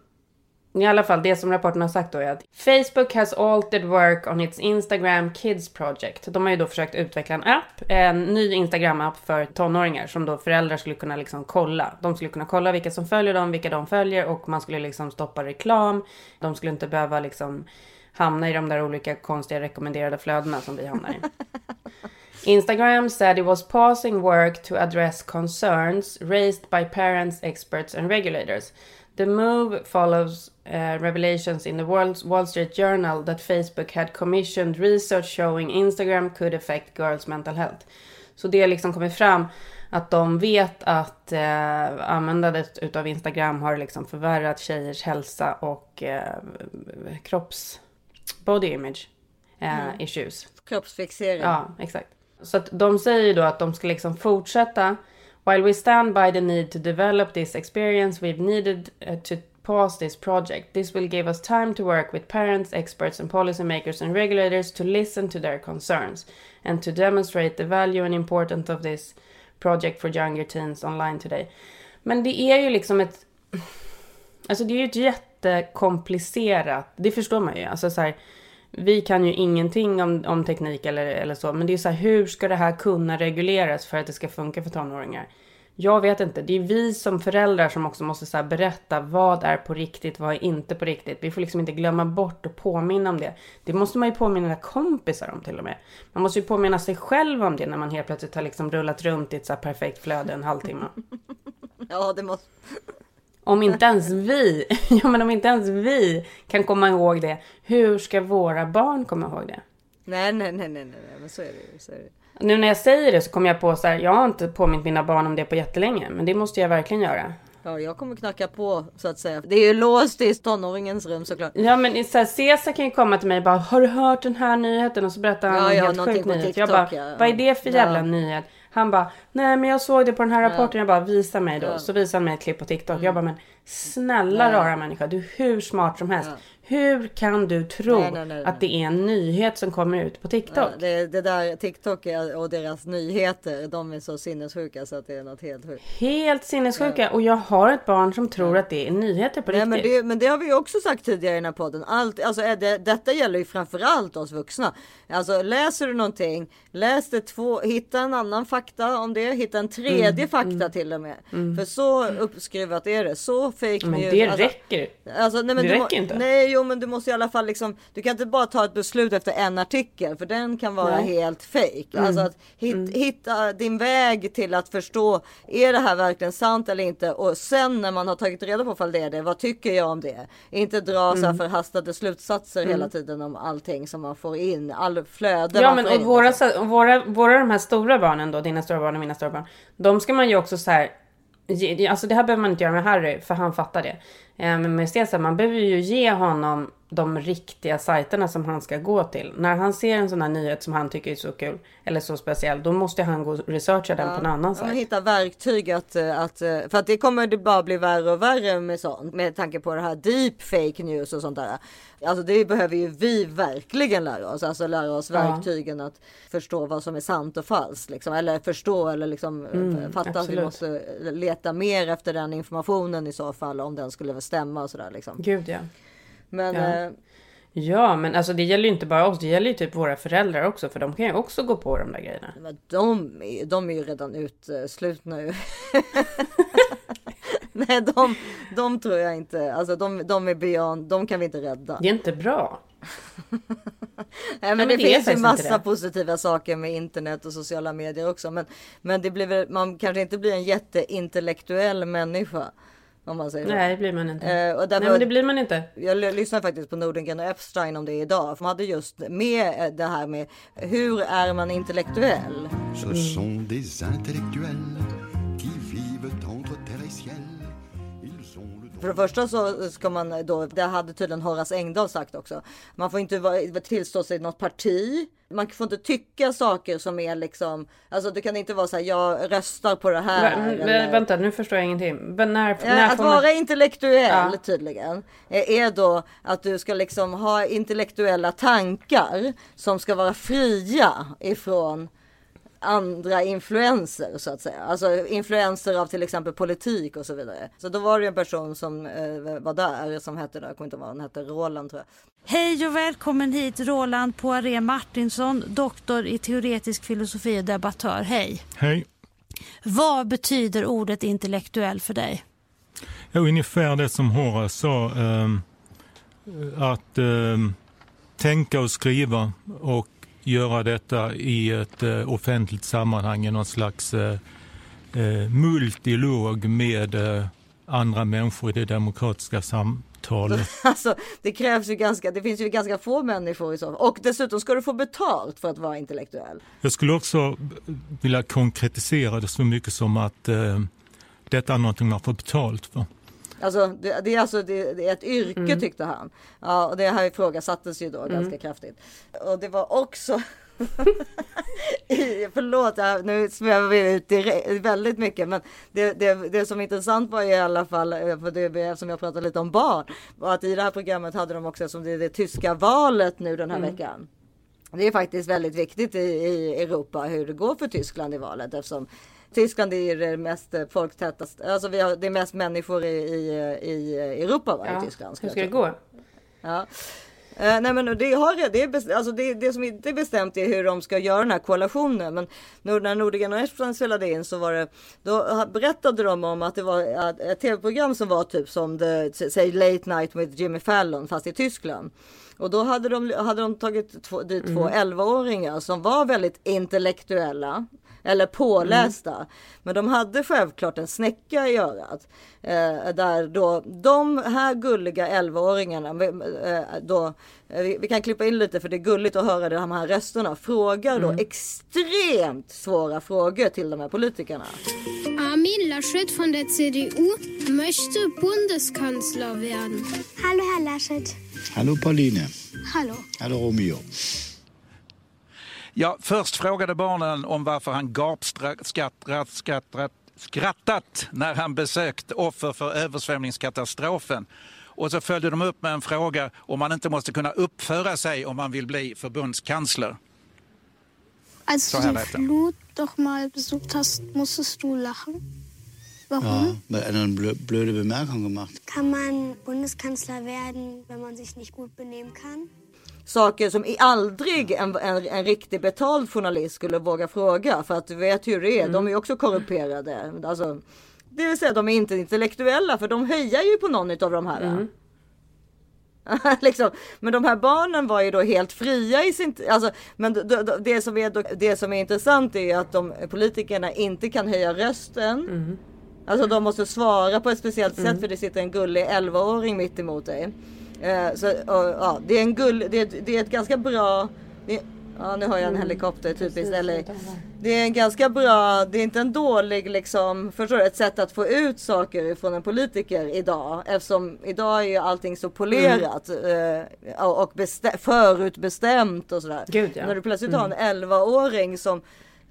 I alla fall, det som rapporten har sagt då är att Facebook has altered work on its Instagram Kids Project. De har ju då försökt utveckla en app, en ny Instagram-app för tonåringar som då föräldrar skulle kunna liksom kolla. De skulle kunna kolla vilka som följer dem, vilka de följer och man skulle liksom stoppa reklam. De skulle inte behöva liksom hamna i de där olika konstiga rekommenderade flödena som vi hamnar i. Instagram said it was pausing work to address concerns raised by parents, experts, and regulators. The move follows uh, revelations in the World's Wall Street Journal that Facebook had commissioned research showing Instagram could affect girls' mental health. Så det har liksom kommit fram att de vet att eh, användandet utav Instagram har liksom förvärrat tjejers hälsa och eh, kropps... body image eh, issues. Kroppsfixering. Ja, exakt. Så att de säger ju då att de ska liksom fortsätta. While we stand by the need to develop this experience, we've needed uh, to pause this project. This will give us time to work with parents, experts, and policymakers and regulators to listen to their concerns and to demonstrate the value and importance of this project for younger teens online today. Men det är ju liksom ett... Alltså det är ju ett jättekomplicerat... Det förstår man ju. Alltså så här, vi kan ju ingenting om, om teknik eller, eller så, men det är så här, hur ska det här kunna regleras för att det ska funka för tonåringar? Jag vet inte. Det är vi som föräldrar som också måste så här berätta vad är på riktigt, vad är inte på riktigt. Vi får liksom inte glömma bort och påminna om det. Det måste man ju påminna kompisar om till och med. Man måste ju påminna sig själv om det när man helt plötsligt har liksom rullat runt i ett så här perfekt flöde en halvtimme. Ja, det måste... Om inte ens vi, ja men om inte ens vi kan komma ihåg det, hur ska våra barn komma ihåg det? Nej, nej, nej, nej, nej, men så är det ju. Så är det. ju. Nu när jag säger det så kommer jag på så här, jag har inte påmint mina barn om det på jättelänge, men det måste jag verkligen göra. Ja, jag kommer knacka på så att säga. Det är ju låst i tonåringens rum såklart. Ja men så här, Cesar kan ju komma till mig och bara, har du hört den här nyheten? Och så berättar han Ja, en ja, helt sjuk nyhet. TikTok, jag bara, ja. vad är det för jävla Ja. nyhet? Han bara, nej men jag såg det på den här rapporten. Jag bara, visa mig då. Mm. Så visade han mig ett klipp på TikTok. Jag bara, men snälla rara människa, du är hur smart som helst. Hur kan du tro Nej, nej, nej, att det är en nyhet som kommer ut på TikTok? Det, det där TikTok och deras nyheter, de är så sinnessjuka så att det är något helt sjukt. Helt sinnessjuka. Och jag har ett barn som tror att det är nyheter på Nej, riktigt. men, det, men det har vi ju också sagt tidigare i den här podden. Allt, alltså, det, detta gäller ju framförallt oss vuxna. Alltså läser du någonting, läs det två, hitta en annan fakta om det, hitta en tredje Mm, fakta till och med. För så uppskruvat är det, så fake Men det alltså, räcker. Alltså, nej, men Det du räcker inte. Nej, jo, men du måste i alla fall liksom. Du kan inte bara ta ett beslut efter en artikel, för den kan vara Nej. helt fake. Mm. Alltså att hit, hitta din väg till att förstå. Är det här verkligen sant eller inte? Och sen när man har tagit reda på fall det är det, vad tycker jag om det? Inte dra så Mm. här förhastade slutsatser hela tiden om allting som man får in, all flöde Ja men och in. våra, liksom. så- våra, våra de här stora barnen då, dina stora barn och mina stora barn. De ska man ju också så här. Alltså det här behöver man inte göra med Harry för han fattar det. Eh, men med Cesar, man behöver ju ge honom de riktiga sajterna som han ska gå till. När han ser en sån här nyhet som han tycker är så kul eller så speciell, då måste han gå och researcha den på en annan Ja, sajt. hitta verktyg att, eh, att, eh, för att det kommer det bara bli värre och värre med sånt. Med tanke på det här deep fake news och sånt där. Alltså det behöver ju vi verkligen lära oss. Alltså lära oss Ja. verktygen att förstå vad som är sant och falskt. Liksom. Eller förstå eller liksom eh, fatta att vi måste leta mer efter den informationen i så fall. Om den skulle stämma och sådär liksom. Gud ja. Men Ja. eh, Ja men alltså det gäller ju inte bara oss, det gäller ju typ våra föräldrar också för de kan ju också gå på de där grejerna. men de, är- de är ju redan utslutna. ju. Nej, de, de tror jag inte. Alltså de, de är beyond, de kan vi inte rädda. Det är inte bra. Nej, men, men det, det finns ju massa positiva saker med internet och sociala medier också. Men, men det blir väl, man kanske inte blir en jätteintellektuell människa. Om man säger. Nej, det blir man inte. Eh, och därför, Nej, men det blir man inte. Jag lyssnade faktiskt på Nordengren och Epstein om det idag. De hade just med eh, det här med hur är man intellektuell? Ce sont des intellectuels För det första så ska man då, det hade tydligen Horace Engdahl sagt också. Man får inte vara, tillstå sig något parti. Man får inte tycka saker som är liksom, alltså det kan inte vara så här, jag röstar på det här. Va, eller- vä- vänta, nu förstår jag ingenting. Men när, Ja, när att får man... vara intellektuell Ja. tydligen är är då att du ska liksom ha intellektuella tankar som ska vara fria ifrån andra influenser så att säga. Alltså influenser av till exempel politik och så vidare. Så då var det en person som eh, var där som hette, jag kommer inte ihåg vad han hette, Roland tror jag. Hej och välkommen hit Roland Poiré Martinsson, doktor i teoretisk filosofi och debattör. Hej! Hej. Vad betyder ordet intellektuell för dig? Ja, ungefär det som Horace sa. ehm, att ehm, tänka och skriva och göra detta i ett eh, offentligt sammanhang i någon slags eh, eh, multilog med andra människor i det demokratiska samtalet. Alltså det krävs ju ganska, det finns ju ganska få människor i så Och dessutom ska du få betalt för att vara intellektuell. Jag skulle också vilja konkretisera det så mycket som att eh, detta är någonting man får betalt för. Alltså det, det är alltså det, det är ett yrke Mm. tyckte han. Ja, och det här ifrågasattes ju då ganska kraftigt. Och det var också i, förlåt, nu svävar vi ut direkt, väldigt mycket, men det, det, det som är intressant var i alla fall, eh, för det, eftersom jag pratade lite om barn, var att i det här programmet hade de också, som det är det tyska valet nu den här Mm. veckan. Det är faktiskt väldigt viktigt i, i Europa hur det går för Tyskland i valet eftersom Tyskland är det mest folktätaste, alltså vi har det är mest människor i, i, i Europa va, Ja, i Tyskland. hur ska det gå? Ja. Eh, nej men det, har, det, är bes, alltså det, det som inte är bestämt är hur de ska göra den här koalitionen. Men när Nordegren och Espen spelade in så var det, då berättade de om att det var ett tv-program som var typ som the, säg Late Night with Jimmy Fallon fast i Tyskland. Och då hade de, hade de tagit två, dit två 11-åringar som var väldigt intellektuella. Eller pålästa. Men de hade självklart en snäcka i örat. Eh, där då de här gulliga 11-åringarna. Eh, då, eh, vi, vi kan klippa in lite för det är gulligt att höra de här rösterna. Frågar då extremt svåra frågor till de här politikerna. Armin Laschet der CDU möchte Bundeskanzler werden. Hallo, Herr Laschet. Hallo Pauline. Hallo. Hallo Romeo. Ja, först frågade barnen om varför han gapskrattat skrattat, skrattat när han besökt offer för översvämningskatastrofen. Och så följde de upp med en fråga om man inte måste kunna uppföra sig om man vill bli förbundskansler. Als du Leiter. Flut doch mal besucht hast, musstest du lachen. Warum? Ja, weil einer eine blö- blöde Bemerkung gemacht. Kann man Bundeskanzler werden, wenn man sich nicht gut benehmen kann? Saker som aldrig en, en, en riktig betald journalist skulle våga fråga. För att du vet hur det är. De är ju också korrumperade. Alltså, det vill säga de är inte intellektuella för de höjer ju på någon av de här. liksom. Men de här barnen var ju då helt fria i sin... Alltså, men det, som är, då- det som är intressant är ju att de politikerna inte kan höja rösten. Alltså de måste svara på ett speciellt sätt för det sitter en gullig 11-åring mitt emot dig. Eh, så, och, ja, det är en gull, det, är- det är ett ganska bra... Det, ja nu har jag en helikopter typiskt LA. Det är en ganska bra, det är inte en dålig liksom, förstår du, ett sätt att få ut saker från en politiker idag. Eftersom idag är ju allting så polerat eh, och och bestä- förutbestämt och sådär. Gud, ja. När du plötsligt har en 11-åring som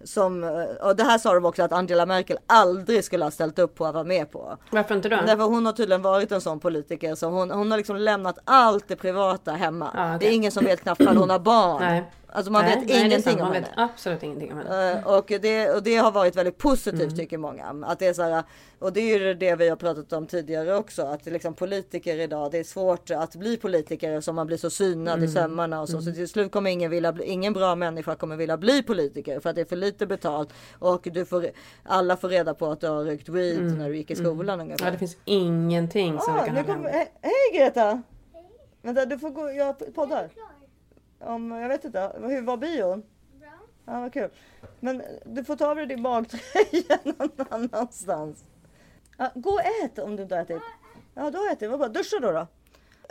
som, eh, och det här sa de också att Angela Merkel aldrig skulle ha ställt upp på att vara med på. Varför inte då? Därför hon har tydligen varit en sån politiker som hon, hon har liksom lämnat allt det privata hemma. Ja, okej. Det är ingen som vet knappt att hon har barn. Nej. Alltså man Nej, vet nej, det är ingenting sant. om Man henne. vet absolut ingenting om henne. Eh, Och det, och det har varit väldigt positivt Mm. tycker många. Att det är så här, och det är ju det vi har pratat om tidigare också. Att det liksom politiker idag, det är svårt att bli politiker som man blir så synad i Mm. sömmarna och så. Så till slut kommer ingen vilja bli, ingen bra människa kommer vilja bli politiker för att det är för lite betalt. Och du får, alla får reda på att du har rökt weed Mm. när du gick i skolan ungefär. Ja, det finns ingenting som Ah, vi kan med. he, hej Greta! Vänta du får gå, jag poddar. Om, jag vet inte, hur var bion? Bra. Ja vad kul. Men du får ta av dig din magtröja någon annanstans. Ja, gå och ät om du inte har ätit. Ja du har ätit, vad bra. Duscha då då.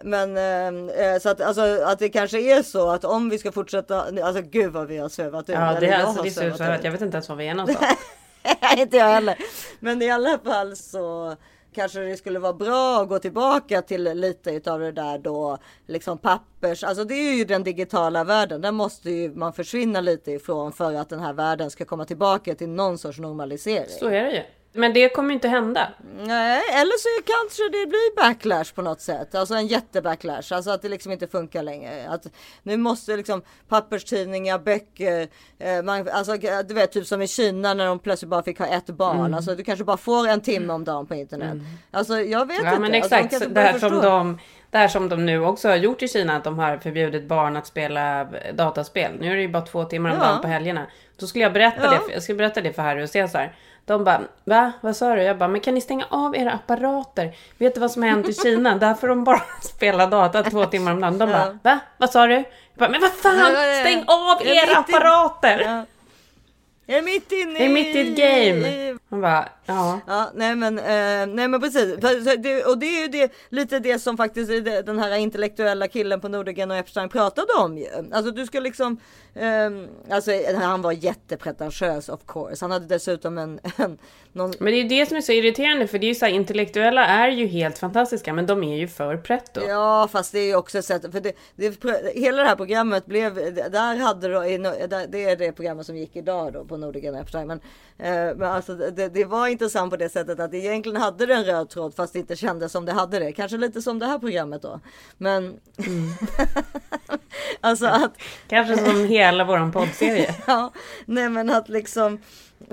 Men eh, så att, alltså, att det kanske är så att om vi ska fortsätta, alltså gud vad vi har svävat ut. Ja, Eller det, är, alltså, det är så svävat så ut. att jag vet inte ens var vi är någonstans. inte jag heller. Men i alla fall så kanske det skulle vara bra att gå tillbaka till lite utav det där då liksom pappers. Alltså det är ju den digitala världen. Där måste ju man försvinna lite ifrån för att den här världen ska komma tillbaka till någon sorts normalisering. Så är det ju. Men det kommer inte hända. Nej, eller så kanske det blir backlash på något sätt. Alltså en jättebacklash. Alltså att det liksom inte funkar längre. Att nu måste liksom papperstidningar, böcker, eh, man, alltså du vet typ som i Kina när de plötsligt bara fick ha ett barn. Mm. Alltså du kanske bara får en timme om dagen på internet. Alltså jag vet Ja inte. men Alltså, de exakt, kanske så börjar där, som de, där som de nu också har gjort i Kina, att de har förbjudit barn att spela dataspel. Nu är det ju bara två timmar om Ja. dagen på helgerna. Då skulle jag berätta Ja. det, jag skulle berätta det för Harry och Cesar. De bara, va? Vad sa du? Jag bara, men kan ni stänga av era apparater? Vet du vad som har hänt i Kina? Där får de bara spela data två timmar om dagen. De bara, va? Vad sa du? Jag bara, men vad fan! Stäng av era apparater! Ja. Jag är mitt inne Det är mitt i ett game. i- Man bara, ja. Ja, nej men, eh, nej men precis. Och det är ju det, lite det som faktiskt den här intellektuella killen på Nordegren och Epstein pratade om ju. Alltså du ska liksom, ehm, alltså han var jättepretentiös of course. Han hade dessutom en, en någon, Men det är ju det som är så irriterande, för det är ju så här, intellektuella är ju helt fantastiska, men de är ju för pretto. Ja, fast det är ju också ett sätt, för det, det, hela det här programmet blev, där hade då, i det är det programmet som gick idag då på Nordicen Epstein. Men, eh, men alltså det, det var intressant på det sättet att egentligen hade det en röd tråd fast det inte kändes som det hade det. Kanske lite som det här programmet då. Men alltså att Kanske som hela våran poddserie. ja, nej men att liksom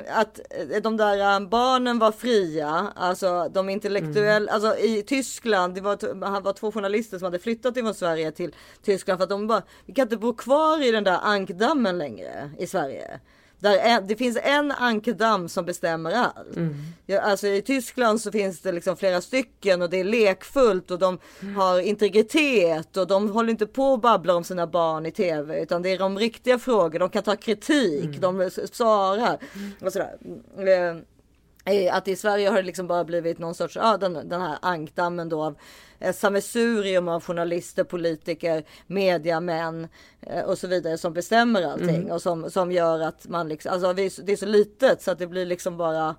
att eh, de där eh, barnen var fria, alltså de intellektuella, alltså i Tyskland, det var, han var två journalister som hade flyttat ifrån Sverige till Tyskland för att de bara, vi kan inte bo kvar i den där ankdammen längre i Sverige. Där en, det finns en ankdamm som bestämmer allt. Ja, alltså i Tyskland så finns det liksom flera stycken och det är lekfullt och de har integritet och de håller inte på och babblar om sina barn i tv utan det är de riktiga frågor. De kan ta kritik, de s- svarar och sådär. Eh, eh, Att i Sverige har det liksom bara blivit någon sorts, ja den, den här ankdammen då av ett sammelsurium av journalister, politiker, mediamän eh, och så vidare som bestämmer allting Mm. och som, som gör att man liksom, alltså det är så litet så att det blir liksom bara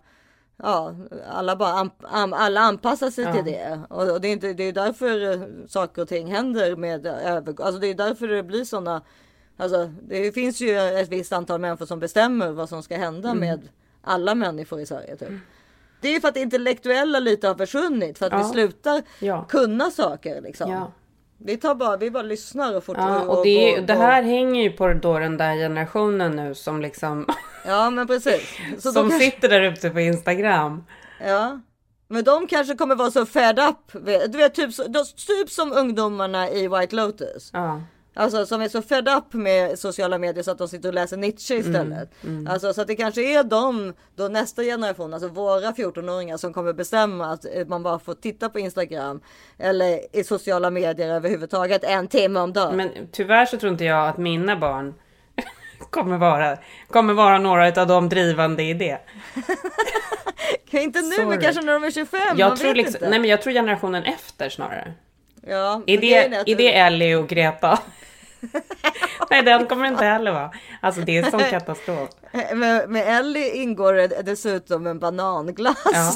Ja, alla bara an, an, alla anpassar sig Ja. till det och, det är inte, det är därför eh, saker och ting händer med över, alltså det är därför det blir sådana Alltså det finns ju ett visst antal människor som bestämmer vad som ska hända Mm. med alla människor i Sverige. Typ. Det är för att det intellektuella lite har försvunnit för att Ja. vi slutar Ja. kunna saker liksom. Ja. Vi tar bara, vi bara lyssnar och fort Ja, och det, är- det här hänger ju på då den där generationen nu som liksom Ja men precis. Som kanske, sitter där ute på Instagram. ja. Men de kanske kommer vara så fed up. Du vet typ, typ som ungdomarna i White Lotus. Ja. Alltså som är så fed up med sociala medier så att de sitter och läser Nietzsche istället. mm. Alltså så att det kanske är de, då nästa generation, alltså våra 14-åringar som kommer bestämma att eh, man bara får titta på Instagram eller i sociala medier överhuvudtaget en timme om dagen. Men tyvärr så tror inte jag att mina barn kommer vara, kommer vara några av de drivande i det. inte nu, sorry. men kanske när de är 25. Jag tror, liksom, inte. nej, men jag tror generationen efter snarare. ja, Är grejen det, att- är det Ellie och Greta? nej, den kommer inte heller vara. Alltså det är sån katastrof. Med, med Ellie ingår det dessutom en bananglass Ja.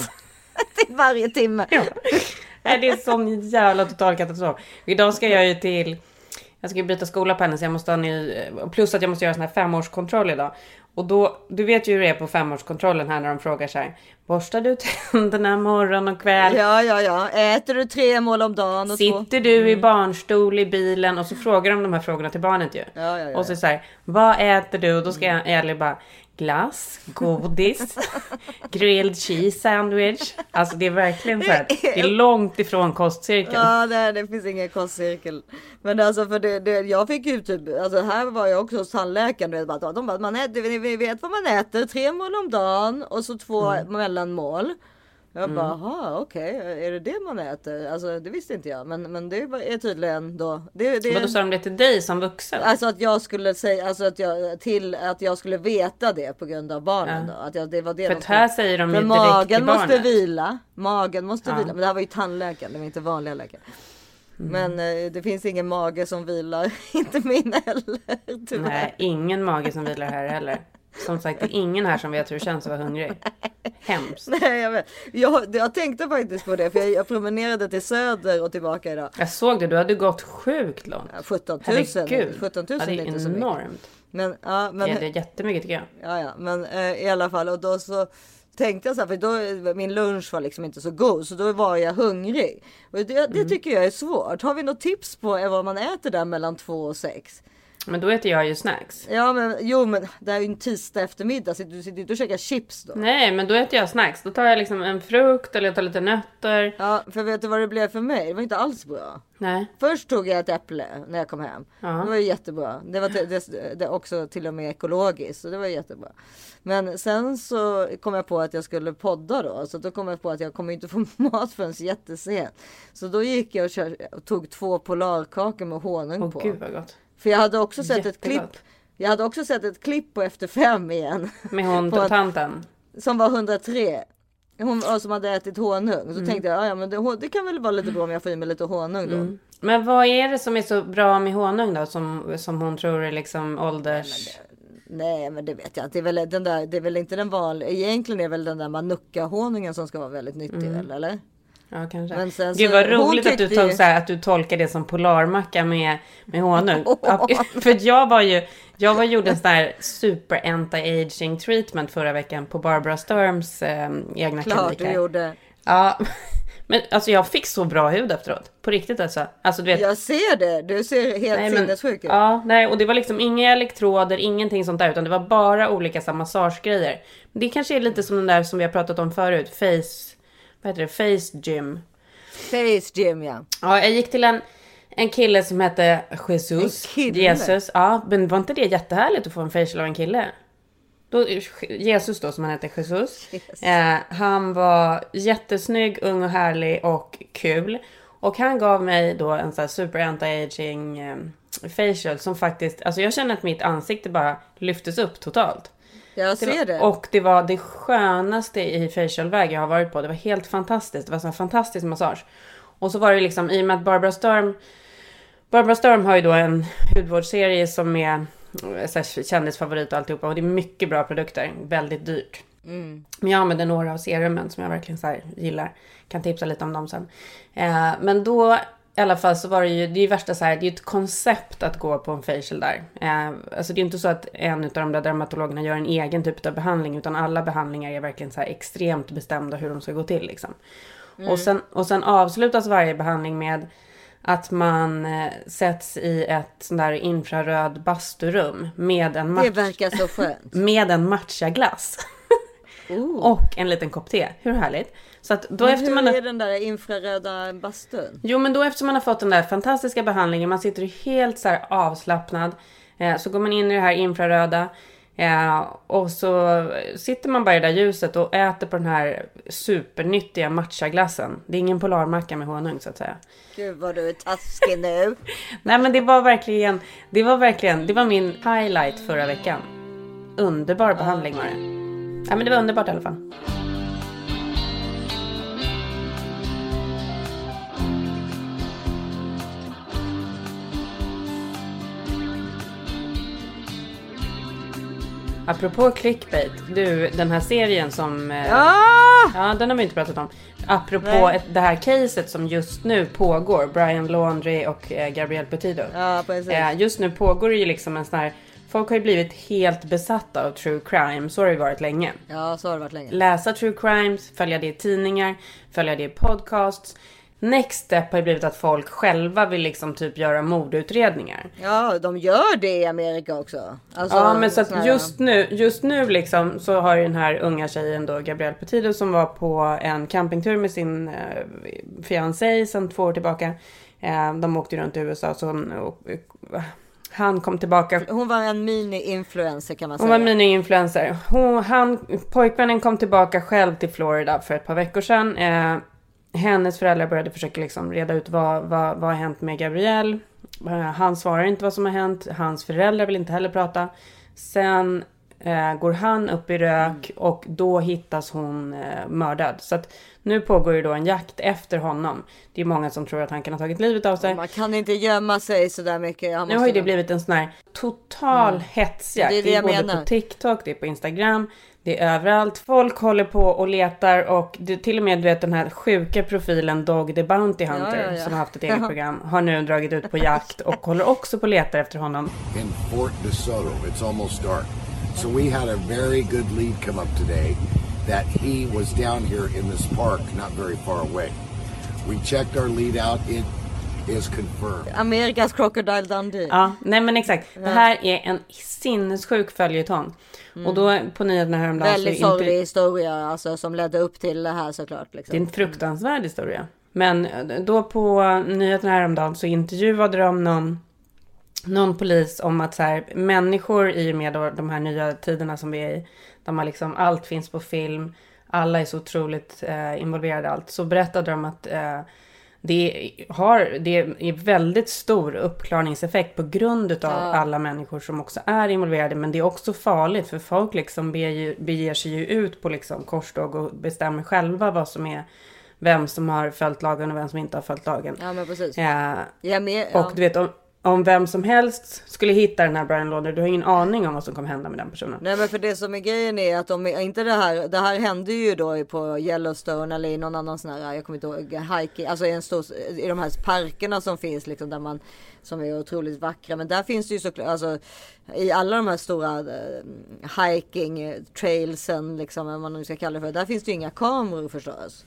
till varje timme. Nej, det är sån jävla total katastrof. Idag ska jag ju till... Jag ska ju byta skola på henne så jag måste ha ny... Plus att jag måste göra sån här femårskontroll idag. Och då, du vet ju hur det är på femårskontrollen här när de frågar så här. Borstar du tänderna morgon och kväll? Ja, ja, ja. Äter du tre mål om dagen? Och? Sitter du i barnstol i bilen? Och så frågar de de här frågorna till barnet ju. Ja, ja, ja. Och så så här, vad äter du? Och då ska Ellie bara, glass, godis, grilled cheese sandwich. Alltså det är verkligen så här, det är långt ifrån kostcirkeln. Ja, nej, det finns ingen kostcirkel. Men alltså för det, det, jag fick ju typ, alltså här var jag också hos tandläkaren. du vet, De bara, man äter, vi vet vad man äter, tre mål om dagen och så två mellanmål. Jag Mm. bara, jaha okej, är det det man äter? Alltså det visste inte jag, men, men det är tydligen då. Det, det, Men då sa de det till dig som vuxen? Alltså att jag skulle säga, alltså att jag till att jag skulle veta det på grund av barnen Ja. då. Att jag, det var det För de att här skulle- säger de ju direkt magen till måste barnet. vila. Magen måste Ja. vila. Men det här var ju tandläkaren, det var inte vanliga läkare. Men eh, det finns ingen mage som vilar. inte min heller. Tyvärr. Nej, ingen mage som vilar här heller. Som sagt, det är ingen här som vet hur det känns att vara hungrig. Hemskt. Nej, jag, vet. Jag, jag tänkte faktiskt på det för jag, jag promenerade till Söder och tillbaka idag. Jag såg det, du hade gått sjukt långt. Ja, 17 000. Herregud. 17 000 ja, det är är inte enormt. Men, ja, men, Ja, det är jättemycket tycker jag. Ja, ja, men eh, i alla fall och då så tänkte jag så här, för då min lunch var liksom inte så god så då var jag hungrig. Och det, det Mm. tycker jag är svårt. Har vi något tips på vad man äter där mellan två och sex? Men då äter jag ju snacks. Ja, men jo, men det är ju en tisdag eftermiddag. Så du sitter inte och käkar chips då? Nej, men då äter jag snacks. Då tar jag liksom en frukt eller jag tar lite nötter. Ja, för vet du vad det blev för mig? Det var inte alls bra. Nej. Först tog jag ett äpple när jag kom hem. Ja. Det var ju jättebra. Det var det, det också till och med ekologiskt. Så det var jättebra. Men sen så kom jag på att jag skulle podda då. Så då kom jag på att jag kommer inte få mat förrän jättesent. Så då gick jag och, kör, och tog två polarkakor med honung Åh på. gud vad gott. För jag hade också sett ett Jättegott. klipp. Jag hade också sett ett klipp på Efter fem igen. Med hon På tanten. Som var 103. Hon som hade ätit honung. Så Mm. tänkte jag, ja, ja men det, det kan väl vara lite bra om jag får i mig lite honung då. Mm. Men vad är det som är så bra med honung då? Som, som hon tror är liksom ålders... Nej men det vet jag inte. Det är väl, den där, det är väl inte den vanliga. Egentligen är väl den där manuka honungen som ska vara väldigt nyttig Mm. eller? Ja, kanske. Men sen Gud vad roligt att du, tog, ju- så här, att du tolkar det som polarmacka med, med honung. För jag var ju, jag var gjorde en sån här super anti-aging treatment förra veckan på Barbara Sturms eh, egna Klart klinik. du här. gjorde. Ja, men alltså jag fick så bra hud efteråt. På riktigt alltså. Alltså du vet. Jag ser det. Du ser helt Nej, men- sinnessjuk ut. Ja, nej, och det var liksom inga elektroder, ingenting sånt där, utan det var bara olika massagegrejer. Det kanske är lite som den där som vi har pratat om förut, face, vad heter det, face gym. Face gym ja. Ja, jag gick till en, en kille som hette Jesus. En kille? Jesus, ja, men var inte det jättehärligt att få en facial av en kille? Då, Jesus då, som han hette, Jesus. Eh, han var jättesnygg, ung och härlig och kul. Och han gav mig då en sån här super anti-aging eh, facial som faktiskt, alltså jag känner att mitt ansikte bara lyftes upp totalt. Jag ser var, det. Och det var det skönaste i facialväg jag har varit på. Det var helt fantastiskt. Det var så här fantastisk massage. Och så var det liksom, i och med att Barbara Sturm Barbara Sturm har ju då en hudvårdsserie som är eh, här, kändisfavorit och alltihopa. Och det är mycket bra produkter. Väldigt dyrt. Mm. Men jag använder några av serumen som jag verkligen så här gillar. Kan tipsa lite om dem sen. Eh, men då i alla fall så var det ju, det är ju värsta så här, det är ju ett koncept att gå på en facial där. Eh, alltså det är inte så att en av de där dermatologerna gör en egen typ av behandling, utan alla behandlingar är verkligen så här extremt bestämda hur de ska gå till liksom. Mm. Och, sen, och sen avslutas varje behandling med att man eh, sätts i ett sånt där infraröd basturum med en, Det match, verkar så skönt. med en matchaglass. och en liten kopp te. Hur härligt? Så att då Men efter hur man... är den där infraröda bastun? Jo, men då efter man har fått den där fantastiska behandlingen, man sitter helt så här avslappnad, eh, så går man in i det här infraröda eh, och så sitter man bara i det där ljuset och äter på den här supernyttiga matchaglassen. Det är ingen polarmacka med honung så att säga. Gud vad du är taskig nu. Nej, men det var verkligen, det var verkligen, det var min highlight förra veckan. Underbar behandling var det. Ja, men det var underbart i alla fall. Apropå clickbait, du den här serien som... Ah! Ja, den har vi inte pratat om. Apropå ett, det här caset som just nu pågår, Brian Laundrie och eh, Gabrielle Petito. Ja precis. Eh, just nu pågår det ju liksom en sån här folk har ju blivit helt besatta av true crime. Så har det varit länge. Ja, så har det varit länge. Läsa true crimes, följa det i tidningar, följa det i podcasts. Next step har ju blivit att folk själva vill liksom typ göra mordutredningar. Ja, de gör det i Amerika också. Alltså, ja, men så att just nu, just nu liksom så har ju den här unga tjejen då, Gabrielle Petido, som var på en campingtur med sin eh, fiancé sedan två år tillbaka. Eh, de åkte runt i USA, så hon, och, eh, han kom tillbaka. Hon var en mini-influencer kan man Hon säga. var mini-influencer. Hon, han, pojkvännen kom tillbaka själv till Florida för ett par veckor sedan. Eh, hennes föräldrar började försöka liksom reda ut vad, vad, vad har hänt med Gabrielle. Eh, han svarar inte vad som har hänt. Hans föräldrar vill inte heller prata. Sen eh, går han upp i rök och då hittas hon eh, mördad. Så att nu pågår ju då en jakt efter honom. Det är många som tror att han kan ha tagit livet av sig. Man kan inte gömma sig sådär mycket. Han Nu har ju det blivit en sån här total hetsjakt. Det är det Det är både menar. på TikTok, det är på Instagram, det är överallt. Folk håller på och letar och det, till och med du vet den här sjuka profilen Dog the Bounty Hunter Ja, ja, ja. som har haft ett eget program har nu dragit ut på jakt och håller också på och letar efter honom. in Fort DeSoto. It's almost dark. So we had a very good lead come up today that he was down here in this park not very far away. We checked our lead out. It is confirmed. Amerikas Crocodile Dundee. Ja, nej men exakt. Det här är en sinnessjuk följetong. Och då på nyheterna häromdagen så Mm. Väldigt är inte- sorglig historia alltså, som ledde upp till det här såklart. Det är Liksom. en fruktansvärd historia. Men eh, då på nyheterna häromdagen så intervjuade de någon, någon polis om att så här, människor i och med då de här nya tiderna som vi är i, där man liksom allt finns på film, alla är så otroligt eh, involverade i allt, så berättade de att eh, det, har, det är väldigt stor uppklarningseffekt på grund utav Ja. alla människor som också är involverade. Men det är också farligt för folk liksom beger, beger sig ju ut på liksom korståg och bestämmer själva vad som är vem som har följt lagen och vem som inte har följt lagen. Ja men precis. Ja, Ja, men, ja. och du vet om, om vem som helst skulle hitta den här Brian Lauder, du har ingen aning om vad som kommer hända med den personen. Nej men för det som är grejen är att om inte det här, det här hände ju då på Yellowstone eller i någon annan sån här, jag kommer inte ihåg, hiking, alltså i en stor, i de här parkerna som finns liksom där man, som är otroligt vackra. Men där finns det ju såklart, alltså i alla de här stora eh, hiking trailsen liksom, vad man nu ska kalla det för, där finns det ju inga kameror förstås.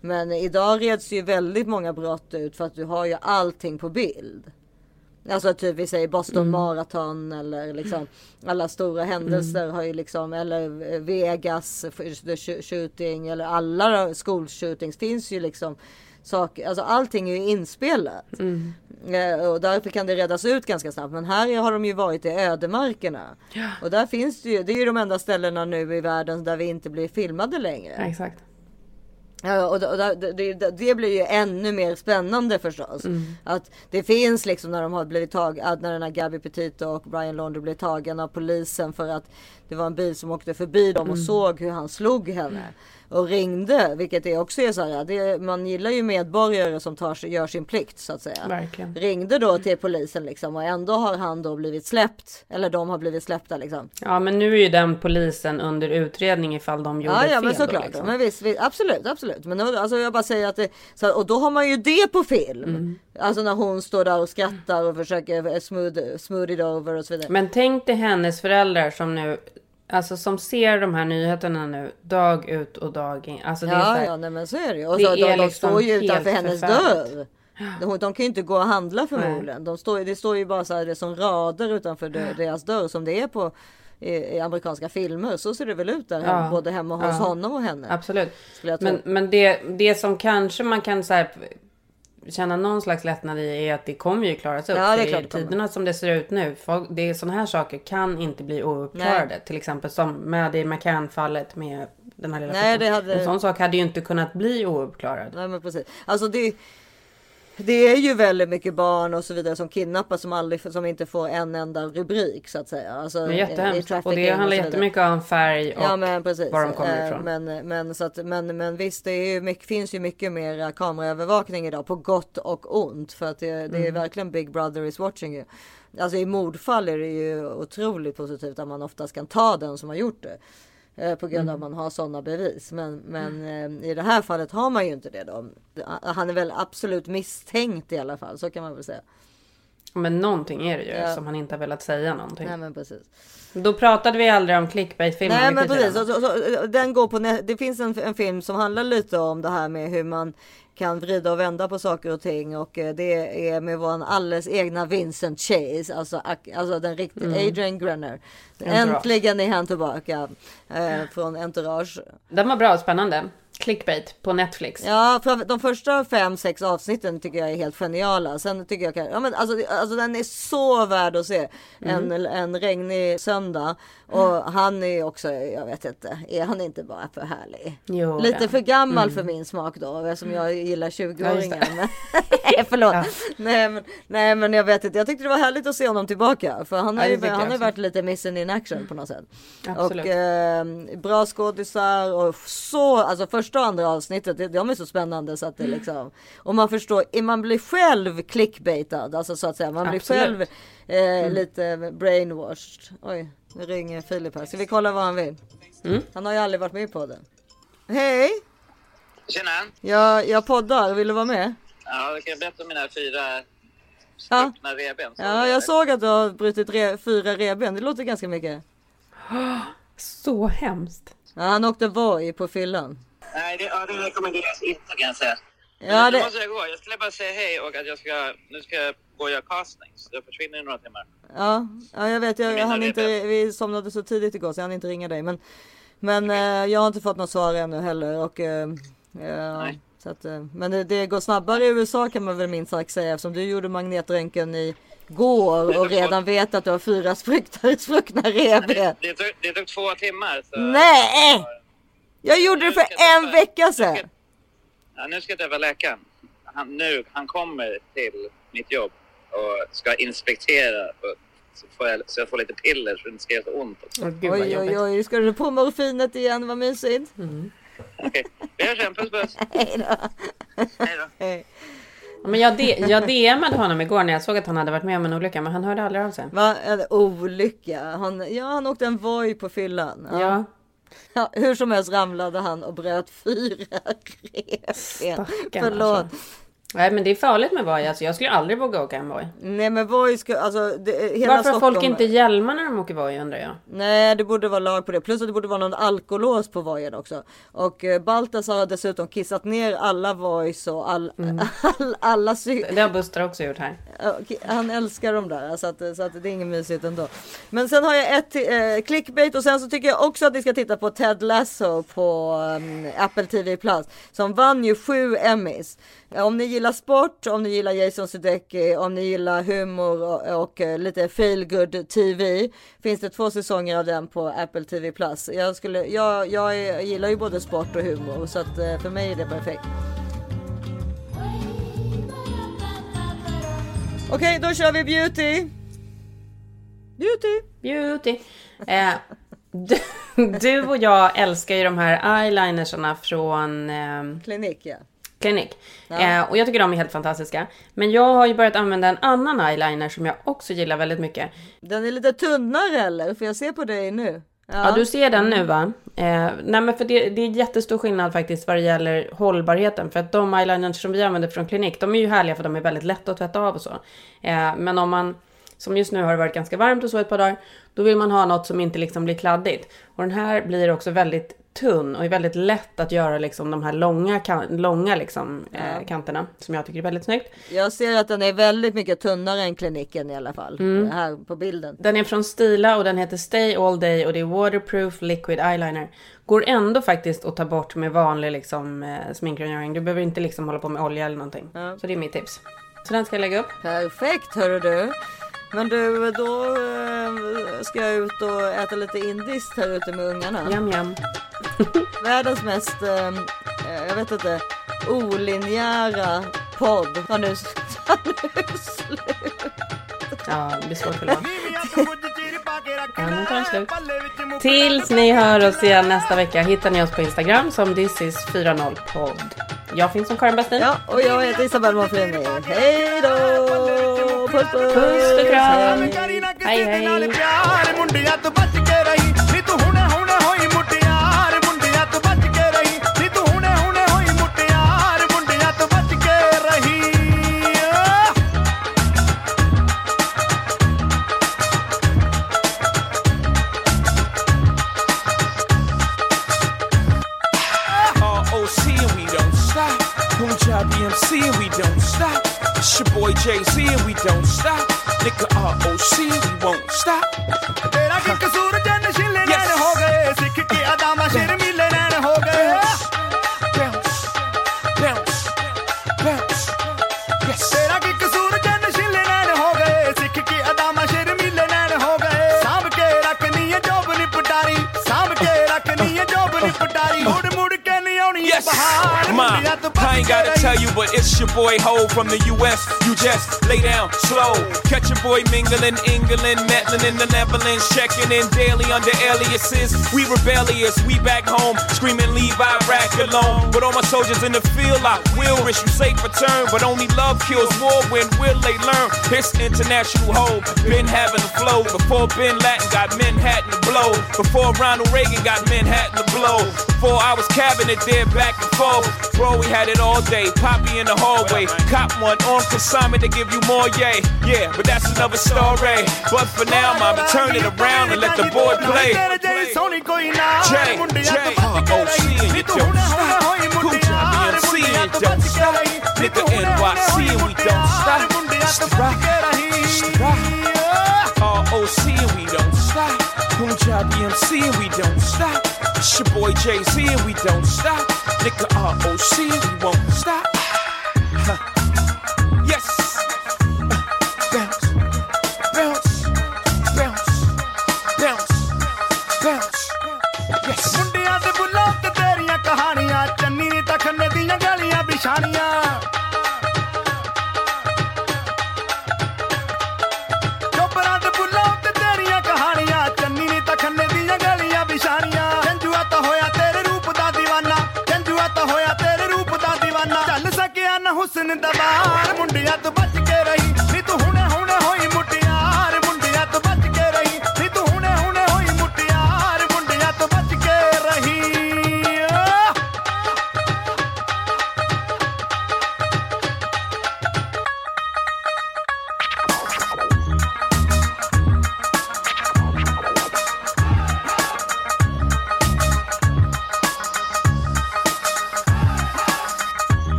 Men idag reds ju väldigt många brott ut för att du har ju allting på bild. Alltså typ vi säger Boston Mm. Marathon eller liksom alla stora händelser Mm. har ju liksom eller Vegas shooting eller alla skolshootings finns ju liksom saker, alltså allting är ju inspelat. Mm. Eh, Och därför kan det redas ut ganska snabbt. Men här har de ju varit i ödemarkerna. Ja. Och där finns det ju, det är ju de enda ställena nu i världen där vi inte blir filmade längre. Exakt. Ja, och, det, det, det blir ju ännu mer spännande förstås. Mm. Att det finns liksom när de har blivit tag, att när den här Gabby Petito och Brian Launder blev tagen av polisen för att det var en bil som åkte förbi dem och Mm. såg hur han slog henne. Och ringde, vilket är också är så här, det, man gillar ju medborgare som tar, gör sin plikt så att säga. Verkligen. Ringde då till polisen liksom och ändå har han då blivit släppt. Eller de har blivit släppta liksom. Ja men nu är ju den polisen under utredning ifall de gjorde Ja, ja fel. men då, såklart. liksom. Men visst, visst, absolut, absolut. Men då- alltså, jag bara säger att det, så, och då har man ju det på film. Mm. Alltså när hon står där och skrattar och försöker smooth, smooth it over och så vidare. Men tänk dig hennes föräldrar som nu, alltså som ser de här nyheterna nu dag ut och dag in. Alltså det är så ja, här, ja, nej, men så är det ju. Och så, de, de liksom står ju utanför hennes dörr. De, de kan ju inte gå och handla förmodligen. De står, det står ju bara så här, det är som rader utanför dö- deras dörr som det är på i, i amerikanska filmer. Så ser det väl ut där, Ja. hem, både hemma hos Ja. honom och henne. Absolut. Men, men det, det som kanske man kan så här, känna någon slags lättnad i är att det kommer ju klaras upp. Ja, det är klart i tiderna som det ser ut nu, folk, det är sådana här saker kan inte bli ouppklarade. Nej. Till exempel som med i McCann-fallet med den här lilla Nej, det hade- En sån sak hade ju inte kunnat bli ouppklarad. Nej men precis. Alltså det, det är ju väldigt mycket barn och så vidare som kidnappas som, aldrig, som inte får en enda rubrik så att säga. Alltså, Det är i- i jättehemskt. Och det handlar vidare. jättemycket om färg och Ja men precis. var de kommer Eh, ifrån. Men, men, så att, men, men visst det är ju mycket, finns ju mycket mer kameraövervakning idag på gott och ont. För att det, det är Mm. verkligen Big Brother is watching you. Alltså i mordfall är det ju otroligt positivt att man oftast kan ta den som har gjort det. Eh, På grund av att Mm. man har sådana bevis. Men, men eh, i det här fallet har man ju inte det då. Han är väl absolut misstänkt i alla fall. Så kan man väl säga. Men någonting är det ju Ja. som han inte har velat säga någonting. Nej men precis. Då pratade vi aldrig om clickbait-filmer. Nej men precis, så, så, den går på det finns en, en film som handlar lite om det här med hur man kan vrida och vända på saker och ting och eh, det är med vår alldeles egna Vincent Chase, alltså, alltså den riktiga Mm. Adrian. Entourage. Äntligen är han tillbaka eh, från Entourage. Den var bra och spännande. Clickbait på Netflix. Ja, för de första fem, sex avsnitten tycker jag är helt geniala. Sen tycker jag, ja men alltså, alltså den är så värd att se. En, Mm. en regnig söndag. Och han är också, jag vet inte, är han inte bara för härlig? Jo, Lite ja. för gammal Mm. för min smak då, eftersom jag gillar Ja, just 20-åringar. det. men- nej, förlåt. Nej, men, nej, men jag vet inte. Jag tyckte det var härligt att se honom tillbaka. För han har Ja, ju han har också. varit lite missing in action på något sätt. Absolut. Och eh, bra skådisar och så, alltså första och andra avsnittet, det- de är så spännande så att det liksom. Och man förstår, man blir själv clickbaitad, alltså så att säga. Man blir Absolut. själv eh, lite brainwashed. Oj, nu ringer Filip här. Ska vi kolla vad han vill? Mm. Han har ju aldrig varit med på det. Hej! Tjena! Jag, jag poddar, vill du vara med? Ja, jag kan berätta om mina fyra Ja. Så- Ja, jag såg att du har brutit re, fyra revben. Det låter ganska mycket. Så hemskt. Ja, han åkte Voi på fyllan. Nej, det, ja, det rekommenderas inte kan jag säga. Ja, nu det- måste jag gå. Jag skulle bara säga hej och att jag ska, nu ska jag gå och göra casting. Så jag försvinner i några timmar. Ja, ja jag vet. Jag, jag hann det, inte, vi somnade så tidigt igår så jag hann inte ringa dig. Men, men eh, jag har inte fått något svar ännu heller. Och, eh, ja, så att, eh, men det, det går snabbare i USA kan man väl minst sagt säga. Eftersom du gjorde magnetröntgen i går och redan vet att du har fyra spruckna, revben. Det tog, det tog två timmar. Så, Nej! Jag gjorde det för en vecka sedan. ja, nu ska jag träffa läkaren. Han, nu, han kommer till mitt jobb och ska inspektera. Och, så, får jag, så jag får lite piller så det inte ska göra så ont. Också. Oj, oj, oj. Ska du på morfinet igen? Vad mysigt. Vi hörs sen. Puss puss. Hej då. Hej Ja, Men jag, de, jag DMade honom igår när jag såg att han hade varit med om en olycka, men han hörde aldrig av sig. Va? En olycka. Han, ja, han åkte en Voi på fyllan. Ja. Ja, hur som helst ramlade han och bröt fyra revben. Förlåt. alltså. Nej, men det är farligt med Voi. Alltså, jag skulle aldrig våga åka en Voi. Nej men Voi ska, alltså det, hela Varför har Stockholm. folk inte hjälmar när de åker Voi undrar jag. Nej det borde vara lag på det. Plus att det borde vara någon alkolås på Voien också. Och eh, Baltasar har dessutom kissat ner alla Voice och all, all, alla cy- Mm. Det har Buster också gjort här. Han älskar dem där så att, så att det är inget mysigt ändå. Men sen har jag ett eh, clickbait och sen så tycker jag också att ni ska titta på Ted Lasso på um, Apple TV Plus som vann ju sju Emmys. Om ni gillar sport, om ni gillar Jason Sudeikis, om ni gillar humor och, och eh, lite feel good TV finns det två säsonger av den på Apple TV Plus. Jag, skulle, jag, jag, gillar ju både sport och humor så att eh, för mig är det perfekt. Okej, då kör vi beauty. Beauty. Beauty. Eh, du, du och jag älskar ju de här eyelinersarna från eh, Klinik ja. Klinik. Ja. Eh, och jag tycker de är helt fantastiska. Men jag har ju börjat använda en annan eyeliner som jag också gillar väldigt mycket. Den är lite tunnare eller? För jag ser på dig nu. Ja, du ser den nu va? Eh, nej men för det, det är jättestor skillnad faktiskt vad det gäller hållbarheten. För att de eyeliners som vi använder från klinik, de är ju härliga för de är väldigt lätta att tvätta av och så. Eh, men om man, som just nu har det varit ganska varmt och så ett par dagar, då vill man ha något som inte liksom blir kladdigt. Och den här blir också väldigt tunn och är väldigt lätt att göra liksom de här långa, kan, långa liksom, Ja. eh, kanterna. Som jag tycker är väldigt snyggt. Jag ser att den är väldigt mycket tunnare än kliniken i alla fall. Mm. Här på bilden. Den är från Stila och den heter Stay All Day och det är waterproof liquid eyeliner. Går ändå faktiskt att ta bort med vanlig liksom, eh, sminkrengöring. Du behöver inte liksom hålla på med olja eller någonting. Så det är mitt tips. Så den ska jag lägga upp. Perfekt hörru du. Men du, då eh, ska jag ut och äta lite indiskt här ute med ungarna. Jam jam. Världens mest, eh, jag vet inte, olinjära podd har nu, har nu slut. Ja, det blir svårt att Tills ni hör oss igen nästa vecka hittar ni oss på Instagram som thisis40podd. Jag finns som Karin Bastin. Ja, och jag heter Isabelle Monfrini. Hej då! Puss puss! Puss och kram! Hej Hej We rebellious, we back home, screaming leave Iraq alone. But all my soldiers in the field, I will wish you safe return. But only love kills war. When will they learn? It's international hope. Been having the flow before Bin Laden got Manhattan to blow. Before Ronald Reagan got Manhattan to blow before I was cabinet there back and forth. Bro, we had it all day. Poppy in the hallway. Cop one on consignment to give you more yay. Yeah, but that's another story. But for now, mama, turn it around and let the boy play. And don't stop. And don't stop. And we don't stop. The. ROC and we don't stop. Punjab BMC and we don't stop. It's your boy Jay Z and we don't stop. Nigga ROC we won't